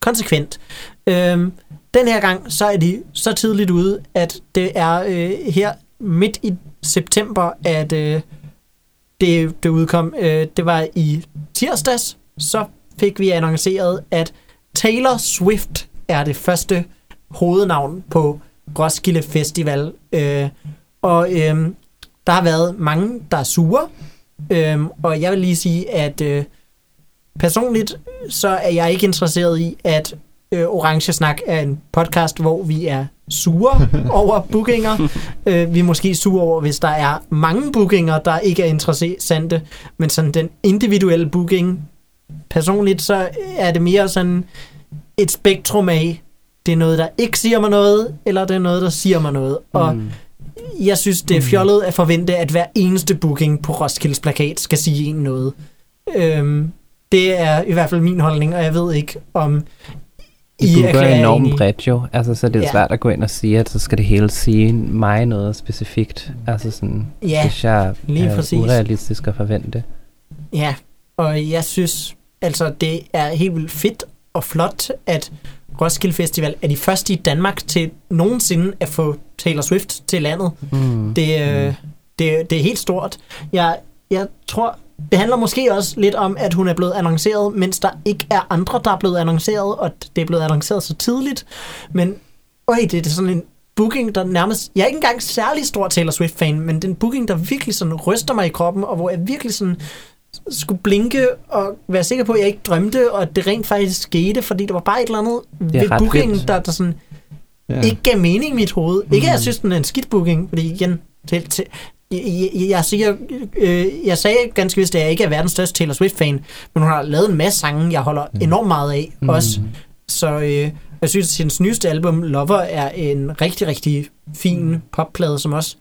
Konsekvent. Øhm, den her gang, så er de så tidligt ude, at det er øh, her midt i september, at øh, det, det udkom. Øh, det var i tirsdags, så fik vi annonceret, at Taylor Swift er det første hovednavn på Roskilde Festival. Øh, og øhm, der har været mange, der er sure. Øhm, og jeg vil lige sige, at øh, personligt, så er jeg ikke interesseret i, at øh, Orange Snak er en podcast, hvor vi er sure over bookinger. Øh, vi er måske sure over, hvis der er mange bookinger, der ikke er interessante, men sådan den individuelle booking, personligt, så er det mere sådan et spektrum af, det er noget, der ikke siger mig noget, eller det er noget, der siger mig noget. Og Mm. Jeg synes, det er fjollet at forvente, at hver eneste booking på Roskildes plakat skal sige en noget. Øhm, det er i hvert fald min holdning, og jeg ved ikke, om I I booker enormt enige. bredt jo. Altså, så det er Ja. svært at gå ind og sige, at så skal det hele sige mig noget specifikt. Altså sådan, Ja, synes jeg lige er præcis. urealistisk at forvente. Ja, og jeg synes, altså det er helt vildt fedt og flot, at Roskilde Festival er de første i Danmark til nogensinde at få Taylor Swift til landet. Mm. Det, øh, det, det er helt stort. Jeg, jeg tror, det handler måske også lidt om, at hun er blevet annonceret, mens der ikke er andre, der er blevet annonceret, og det er blevet annonceret så tidligt. Men øj, det, det er sådan en booking, der nærmest... Jeg er ikke engang særlig stor Taylor Swift-fan, men det er en booking, der virkelig sådan ryster mig i kroppen, og hvor jeg virkelig sådan skulle blinke og være sikker på, at jeg ikke drømte, og at det rent faktisk skete, fordi der var bare et eller andet ved bookingen, vildt. der, der sådan Ja. ikke gav mening i mit hoved. Ikke, Mm. at jeg synes, den er en skidt booking, fordi igen, til, til, jeg, jeg, jeg, siger, øh, jeg sagde ganske vist, at jeg ikke er verdens største Taylor Swift-fan, men hun har lavet en masse sange, jeg holder enormt meget af Mm. også. Så øh, jeg synes, at hendes nyeste album, Lover, er en rigtig, rigtig fin popplade, som også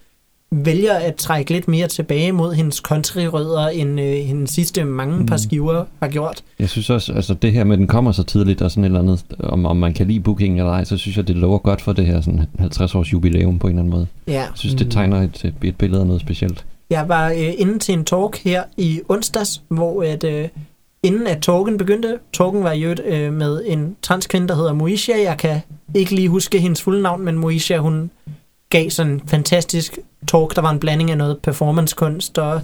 vælger at trække lidt mere tilbage mod hendes country-rødder, end øh, hendes sidste mange par Mm. skiver har gjort. Jeg synes også, altså det her med, at den kommer så tidligt, og sådan et eller andet, om, om man kan lide booking eller ej, så synes jeg, det lover godt for det her sådan 50 års jubilæum på en eller anden måde. Ja. Jeg synes, det Mm. tegner et, et billede af noget specielt. Jeg var øh, inde til en talk her i onsdags, hvor at, øh, inden at talken begyndte, talken var jo øh, med en transkvinde, der hedder Moisha. Jeg kan ikke lige huske hendes fulde navn, men Moisha, hun gav sådan en fantastisk talk. Der var en blanding af noget performancekunst og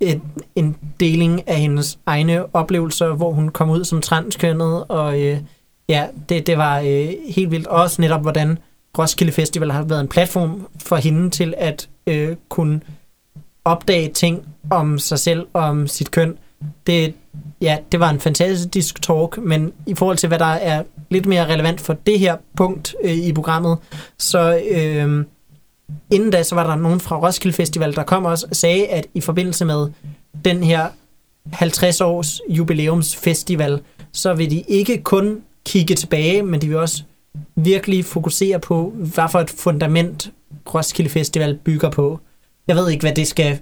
et, en deling af hendes egne oplevelser, hvor hun kom ud som transkønnet. Og øh, ja, det, det var øh, helt vildt. Også netop, hvordan Roskilde Festival har været en platform for hende til at øh, kunne opdage ting om sig selv og om sit køn. Det, ja, det var en fantastisk talk, men i forhold til, hvad der er lidt mere relevant for det her punkt øh, i programmet, så øh, inden da, så var der nogen fra Roskilde Festival, der kom også og sagde, at i forbindelse med den her 50 års jubilæumsfestival, så vil de ikke kun kigge tilbage, men de vil også virkelig fokusere på, hvad for et fundament Roskilde Festival bygger på. Jeg ved ikke, hvad det skal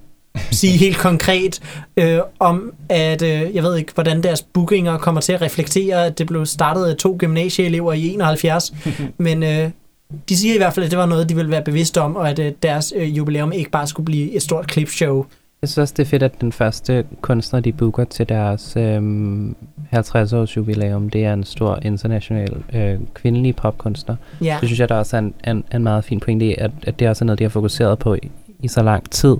sige helt konkret øh, om, at øh, jeg ved ikke, hvordan deres bookinger kommer til at reflektere, at det blev startet af to gymnasieelever i 71, men øh, de siger i hvert fald, at det var noget, de ville være bevidste om, og at øh, deres øh, jubilæum ikke bare skulle blive et stort clipshow. Jeg synes også, det er fedt, at den første kunstner, de booker til deres øhm, 50-års jubilæum, det er en stor international øh, kvindelig popkunstner. Ja, Det synes jeg, der også er en, en, en meget fin pointe i, at, at det også er noget, de har fokuseret på i, i så lang tid,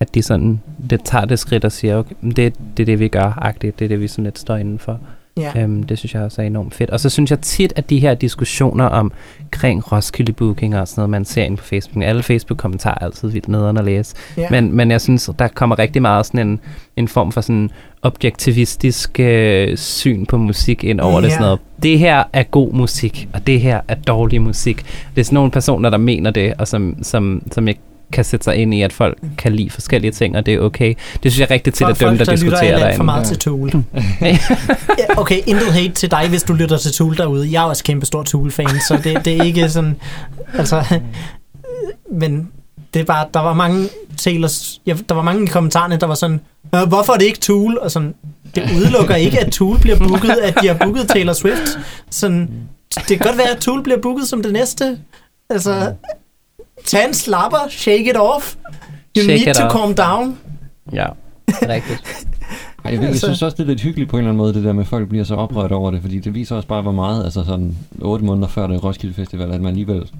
at de sådan, det tager det skridt og siger, okay, det, det er det, vi gør, agtigt, det er det, vi sådan lidt står indenfor. Ja. Øhm, det synes jeg også er enormt fedt. Og så synes jeg tit, at de her diskussioner omkring Roskilde Booking og sådan noget, man ser ind på Facebook, alle Facebook-kommentarer er altid vildt nederen at læse. ja. Men, men jeg synes, der kommer rigtig meget sådan en, en form for sådan objektivistisk øh, syn på musik ind over det. Ja. Sådan noget. Det her er god musik, og det her er dårlig musik. Det er sådan nogle personer, der mener det, og som, som, som jeg kan sætte sig ind i, at folk kan lide forskellige ting, og det er okay. Det synes jeg er rigtig tit Folk, at dem, der, der diskuterer alt for derinde. meget til Tool. ja, okay, intet hate til dig, hvis du lytter til Tool derude. Jeg er også kæmpe stor Tool-fan, så det, det er ikke sådan... Altså, men det er bare, der var mange Taylors, ja, der var mange i kommentarerne, der var sådan, "Øh, hvorfor er det ikke Tool? Og sådan, det udelukker ikke, at Tool bliver booket, at de har booket Taylor Swift. Sådan, det kan godt være, at Tool bliver booket som det næste. Altså, tag en slapper, shake it off. You Shake need to off. calm down. Ja, rigtigt. Ej, jeg, ved, jeg Altså- synes også, det er lidt hyggeligt på en eller anden måde, det der med, at folk bliver så oprørt over det, fordi det viser også bare, hvor meget, altså sådan 8 måneder før det Roskilde Festival, at man alligevel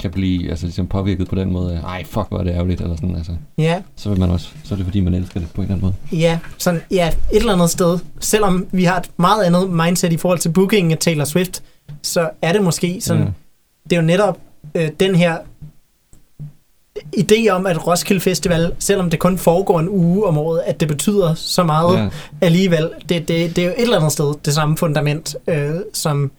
kan blive altså, ligesom påvirket på den måde af, ej, fuck, hvor er det ærgerligt, eller sådan, altså. Ja, Så vil man også, så er det fordi, man elsker det på en eller anden måde. Ja, sådan, ja, et eller andet sted. Selvom vi har et meget andet mindset i forhold til bookingen af Taylor Swift, så er det måske sådan, Ja. det er jo netop øh, den her idé om, at Roskilde Festival, selvom det kun foregår en uge om året, at det betyder så meget Ja. alligevel. Det, det, det er jo et eller andet sted det samme fundament, øh, som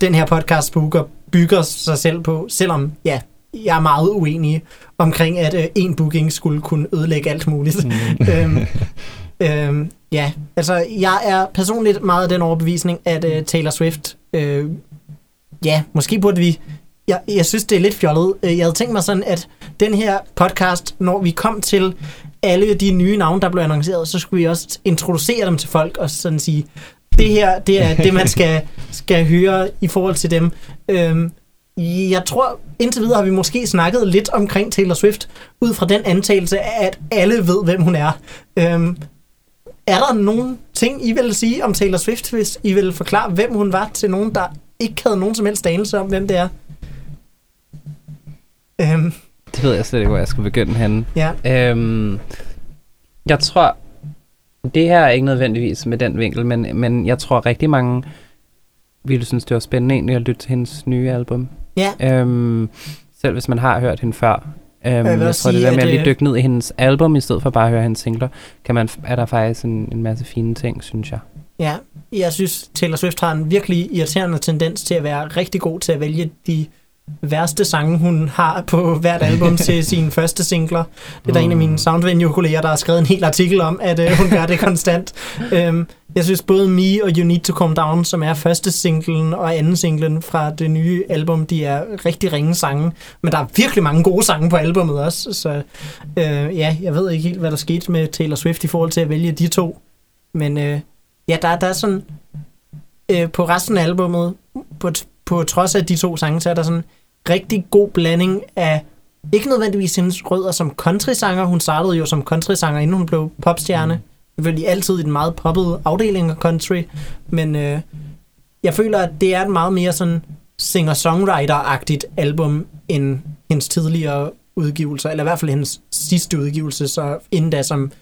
den her podcast booker bygger sig selv på, selvom ja, jeg er meget uenig omkring, at øh, en booking skulle kunne ødelægge alt muligt. Mm. øhm, øhm, ja, altså jeg er personligt meget af den overbevisning, at øh, Taylor Swift, øh, ja, måske burde vi, jeg, jeg synes det er lidt fjollet. Øh, jeg havde tænkt mig sådan, at den her podcast, når vi kom til alle de nye navne, der blev annonceret, så skulle vi også introducere dem til folk og sådan sige, det her, det er det, man skal, skal høre i forhold til dem. Øhm, jeg tror, indtil videre har vi måske snakket lidt omkring Taylor Swift, ud fra den antagelse af, at alle ved, hvem hun er. Øhm, er der nogen ting, I vil sige om Taylor Swift, hvis I vil forklare, hvem hun var til nogen, der ikke havde nogen som helst anelse om, hvem det er? Øhm, Det ved jeg slet ikke, hvor jeg skal begynde henne. ja. Øhm, jeg tror, det her er ikke nødvendigvis med den vinkel, men, men jeg tror rigtig mange ville synes, det var spændende egentlig at lytte til hendes nye album. Ja, Øhm, selv hvis man har hørt hende før. Øhm, jeg, jeg tror, det sige, der med at, lige dykke ned i hendes album, i stedet for bare at høre hendes singler, kan man, er der faktisk en, en masse fine ting, synes jeg. Ja, jeg synes, Taylor Swift har en virkelig irriterende tendens til at være rigtig god til at vælge de værste sange, hun har på hvert album til sine første singler. Det er der en af mine Soundvenue-kolleger, der har skrevet en hel artikel om, at øh, hun gør det konstant. Øhm, jeg synes både Me og You Need To Calm Down, som er første singlen og anden singlen fra det nye album, de er rigtig ringe sange. Men der er virkelig mange gode sange på albummet også. Så øh, ja, jeg ved ikke helt, hvad der skete med Taylor Swift i forhold til at vælge de to. Men øh, ja, der, der er sådan... Øh, på resten af albummet, på, på trods af de to sange, så er der sådan en rigtig god blanding af ikke nødvendigvis hendes rødder som countrysanger. Hun startede jo som countrysanger, inden hun blev popstjerne. Selvfølgelig altid i den meget poppede afdeling af country. Men øh, jeg føler, at det er et meget mere sådan singer-songwriter-agtigt album, end hendes tidligere udgivelser, eller i hvert fald hendes sidste udgivelse, så inden da, som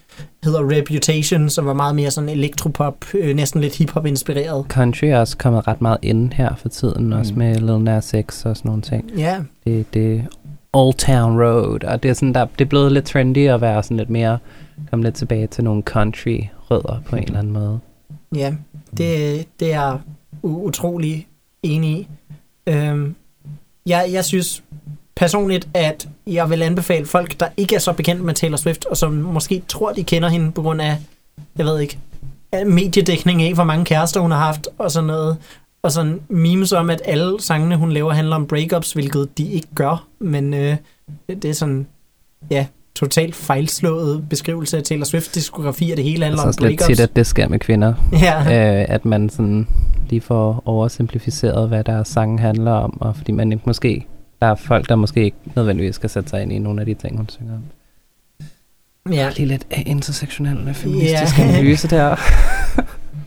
hedder Reputation, som var meget mere sådan elektropop, øh, næsten lidt hiphop inspireret. Country er også kommet ret meget ind her for tiden, mm. også med Lil Nas X og sådan nogle ting. Ja, Det, det er Old Town Road, og det er, sådan, der, det er blevet lidt trendy at være sådan lidt mere, komme lidt tilbage til nogle country rødder på en eller anden måde. ja, det, det er utrolig enig i. Øhm, jeg, jeg synes personligt, at jeg vil anbefale folk, der ikke er så bekendt med Taylor Swift, og som måske tror, de kender hende på grund af, jeg ved ikke, af mediedækning af, hvor mange kærester hun har haft, og sådan noget. Og sådan memes om, at alle sangene, hun laver, handler om breakups, hvilket de ikke gør. Men øh, det, det er sådan, ja, totalt fejlslået beskrivelse af Taylor Swift diskografi, og det hele handler Altså om også lidt breakups. tit, at det sker med kvinder. Ja, øh, at man sådan lige får oversimplificeret, hvad deres sange handler om, og fordi man ikke måske, der er folk, der måske ikke nødvendigvis skal sætte sig ind i nogle af de ting, hun synger om. ja. Lige lidt øh, intersektionel feministisk Ja. analyse der.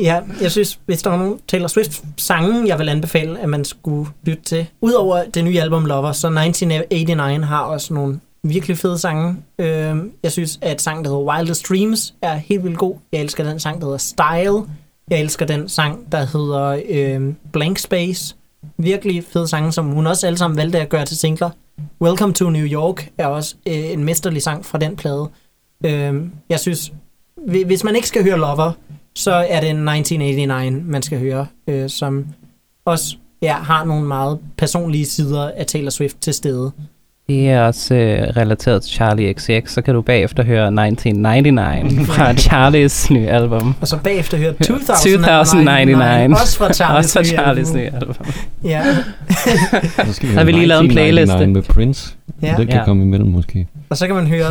Ja, jeg synes, hvis der var nogle Taylor Swift-sange, jeg vil anbefale, at man skulle lytte til. Udover det nye album Lover, så 1989 har også nogle virkelig fede sange. Øh, jeg synes, at sangen, der hedder Wildest Dreams, er helt vildt god. Jeg elsker den sang, der hedder Style. Jeg elsker den sang, der hedder øh, Blank Space. Virkelig fede sange, som hun også alle sammen valgte at gøre til singler. Welcome to New York er også øh, en mesterlig sang fra den plade. Øh, jeg synes, hvis man ikke skal høre Lover, så er det 1989, man skal høre, øh, som også ja, har nogle meget personlige sider af Taylor Swift til stede. Det er også øh, relateret til Charlie XX, så kan du bagefter høre 1999 fra Charlies nye album. Og så bagefter høre 2099, 2099. også fra Charlies, også fra nye Charlies album. nye album. Ja, Så skal Så har vi lige lavet en 1999 playliste. med Prince. ja. Det kan Ja. komme imellem måske. og så kan man høre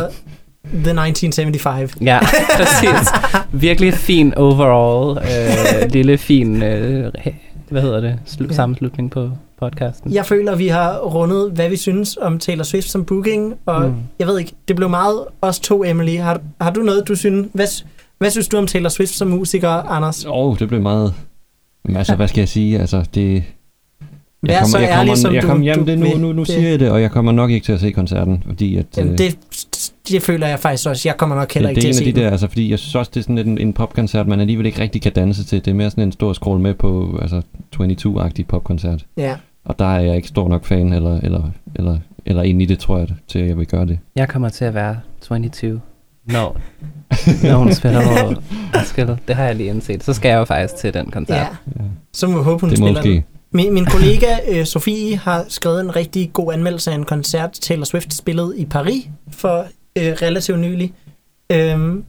The 1975. Ja, præcis. Virkelig fin overall. Øh, lille fin, øh, hvad hedder det, Slu- Ja. sammenslutning på podcasten. Jeg føler, vi har rundet, hvad vi synes om Taylor Swift som booking, og Mm. jeg ved ikke, det blev meget os to, Emily. Har, har du noget, du synes? Hvad, hvad synes du om Taylor Swift som musiker, Anders? Åh, oh, det blev meget... Men altså, hvad skal jeg sige? Altså, det... Vær så ærlig, kommer, som jeg du- kommer, jamen, du det, nu, nu, nu Det- siger jeg det, og jeg kommer nok ikke til at se koncerten, fordi at... Jamen, øh, det, det føler jeg faktisk også. Jeg kommer nok heller det, ikke det til er at en se af de der, altså, fordi jeg synes også, det er sådan lidt en, en popkoncert, man alligevel ikke rigtig kan danse til. Det er mere sådan en stor scroll med på, altså 22-agtig popkoncert. Ja. Og der er jeg ikke stor nok fan, eller, eller, eller, eller ind i det, tror jeg, til at jeg vil gøre det. Jeg kommer til at være 22, når, når hun spiller på Roskilde. Det har jeg lige indset. Så skal jeg jo faktisk til den koncert. ja. Ja. Så må vi håbe, hun Det må spiller ske. den. Min, min kollega øh, Sofie har skrevet en rigtig god anmeldelse af en koncert, Taylor Swift spillede i Paris for øh, relativt nylig. Øhm,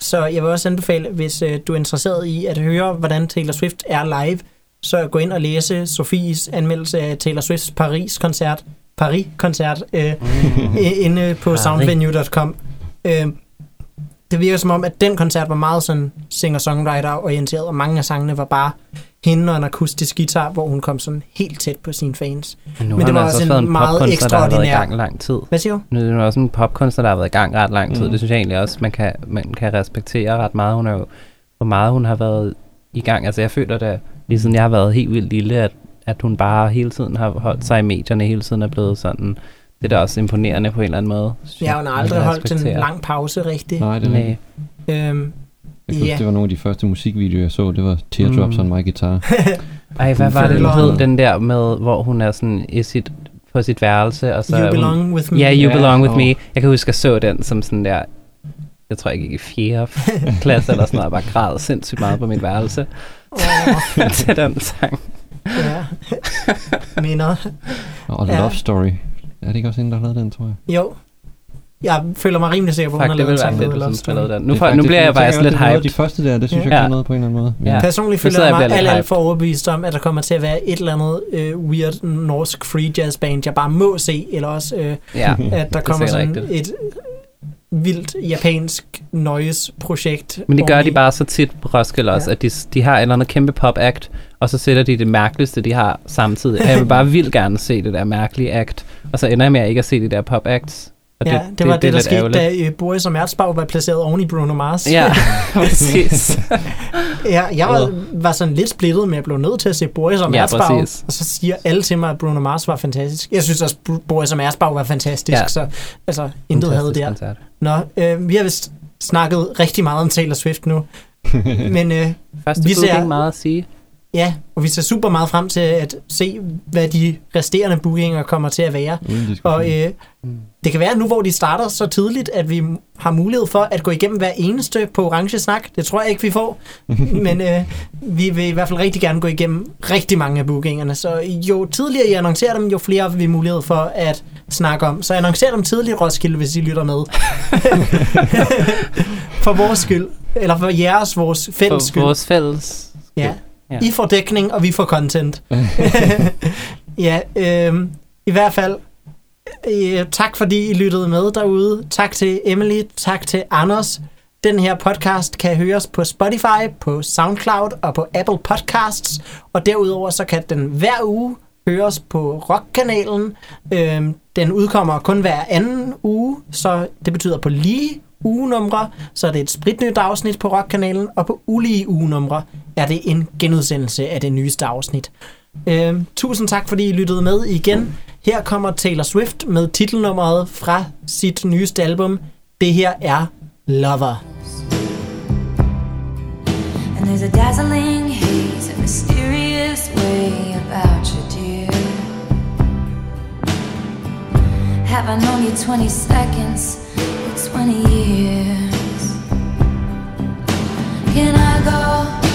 så jeg vil også anbefale, hvis øh, du er interesseret i at høre, hvordan Taylor Swift er live, så gå ind og læse Sofies anmeldelse af Taylor Swifts Paris-koncert, Paris-koncert, øh, mm. inde på soundvenue.com. Øh, det virker som om, at den koncert var meget sådan singer-songwriter-orienteret, og mange af sangene var bare hende og en akustisk guitar, hvor hun kom sådan helt tæt på sine fans. Men nu Men har det hun var altså også en en meget popkunstner, der har været i ekstraordinær- gang lang tid. Hvad siger du? Nu er hun også en popkunstner, der har været i gang ret lang tid. Mm. Mm. Det synes jeg egentlig også, man kan, man kan respektere ret meget. Hun er jo, hvor meget hun har været i gang. Altså jeg føler da, lige siden jeg har været helt vildt lille, at, at hun bare hele tiden har holdt sig i medierne, hele tiden er blevet sådan, det er da også imponerende på en eller anden måde. jeg, hun har man aldrig holdt en lang pause, rigtig. Nej, det er Nej. Øhm, Jeg kan huske, Ja. det var nogle af de første musikvideoer, jeg så. Det var Teardrops Mm. on my guitar. Ej, hvad var det, den hed, den der med, hvor hun er sådan i sit, på sit værelse, og så you er hun, belong with me. Ja, You Ja, Belong With åh. Me. Jeg kan huske, at jeg så den som sådan der, jeg tror, jeg gik i fjerde klasse eller sådan noget, og bare græd sindssygt meget på mit værelse Åh, til den sang. ja. Minder. Og Ja. Love Story. Er det ikke også hende, der har lavet den, tror jeg? Jo. Jeg føler mig rimelig sikker på, at hun det har lavet sang, hedder Love Story. den. Nu, Det for, nu bliver jeg faktisk lidt hyped. de første der, det synes Ja. jeg Ja. kan noget på en eller anden måde. Ja. Personligt Nu føler jeg mig alt, alt for overbevist om, at der kommer til at være et eller andet øh, weird norsk free jazz band, jeg bare må se, eller også øh, Ja, at der er kommer sådan rigtigt. et vildt japansk noise-projekt. men det gør de bare så tit på Roskilde også, Ja. at de, de har et eller andet kæmpe pop-act, og så sætter de det mærkeligste, de har samtidig. Jeg vil bare vildt gerne se det der mærkelige act, og så ender jeg med at ikke at se de der pop-acts. Og Ja, det, det var det, det er der skete, ærgerligt. da øh, Boris og Merzbach var placeret oven i Bruno Mars. Ja, præcis. ja jeg var, var sådan lidt splittet, men jeg blev nødt til at se Boris og Ja, Merzbach. præcis. og så siger alle til mig, at Bruno Mars var fantastisk. Jeg synes også, Boris og Merzbach var fantastisk, Ja. så altså, intet havde der. koncert. Nå, øh, vi har vist snakket rigtig meget om Taylor Swift nu. men øh, Første Vi ser- meget at sige. Ja, og vi ser super meget frem til at se, hvad de resterende bookinger kommer til at være. Diskussion. Og øh, det kan være nu, hvor de starter så tidligt, at vi har mulighed for at gå igennem hver eneste på Orange Snak. Det tror jeg ikke, vi får. Men øh, vi vil i hvert fald rigtig gerne gå igennem rigtig mange af bookingerne. Så jo tidligere I annoncerer dem, jo flere har vi mulighed for at snakke om. Så annoncer dem tidligt, Roskilde, hvis I lytter med. for vores skyld. Eller for jeres, vores fælles For skyld. vores fælles. Ja. Ja. I får dækning, og vi får content. ja, øh, i hvert fald. Øh, tak fordi I lyttede med derude. Tak til Emily, tak til Anders. Den her podcast kan høres på Spotify, på SoundCloud og på Apple Podcasts. Og derudover så kan den hver uge høres på Rockkanalen. Øh, den udkommer kun hver anden uge, så det betyder på lige ugenumre, så er det et spritnyt afsnit på Rockkanalen, og på ulige ugenumre er det en genudsendelse af det nyeste afsnit. Øh, tusind tak, fordi I lyttede med igen. Her kommer Taylor Swift med titelnummeret fra sit nyeste album. Det her er Lover. And there's a dazzling haze, a mysterious way about you, dear. Have I known you 20 seconds 20 years. Can I go?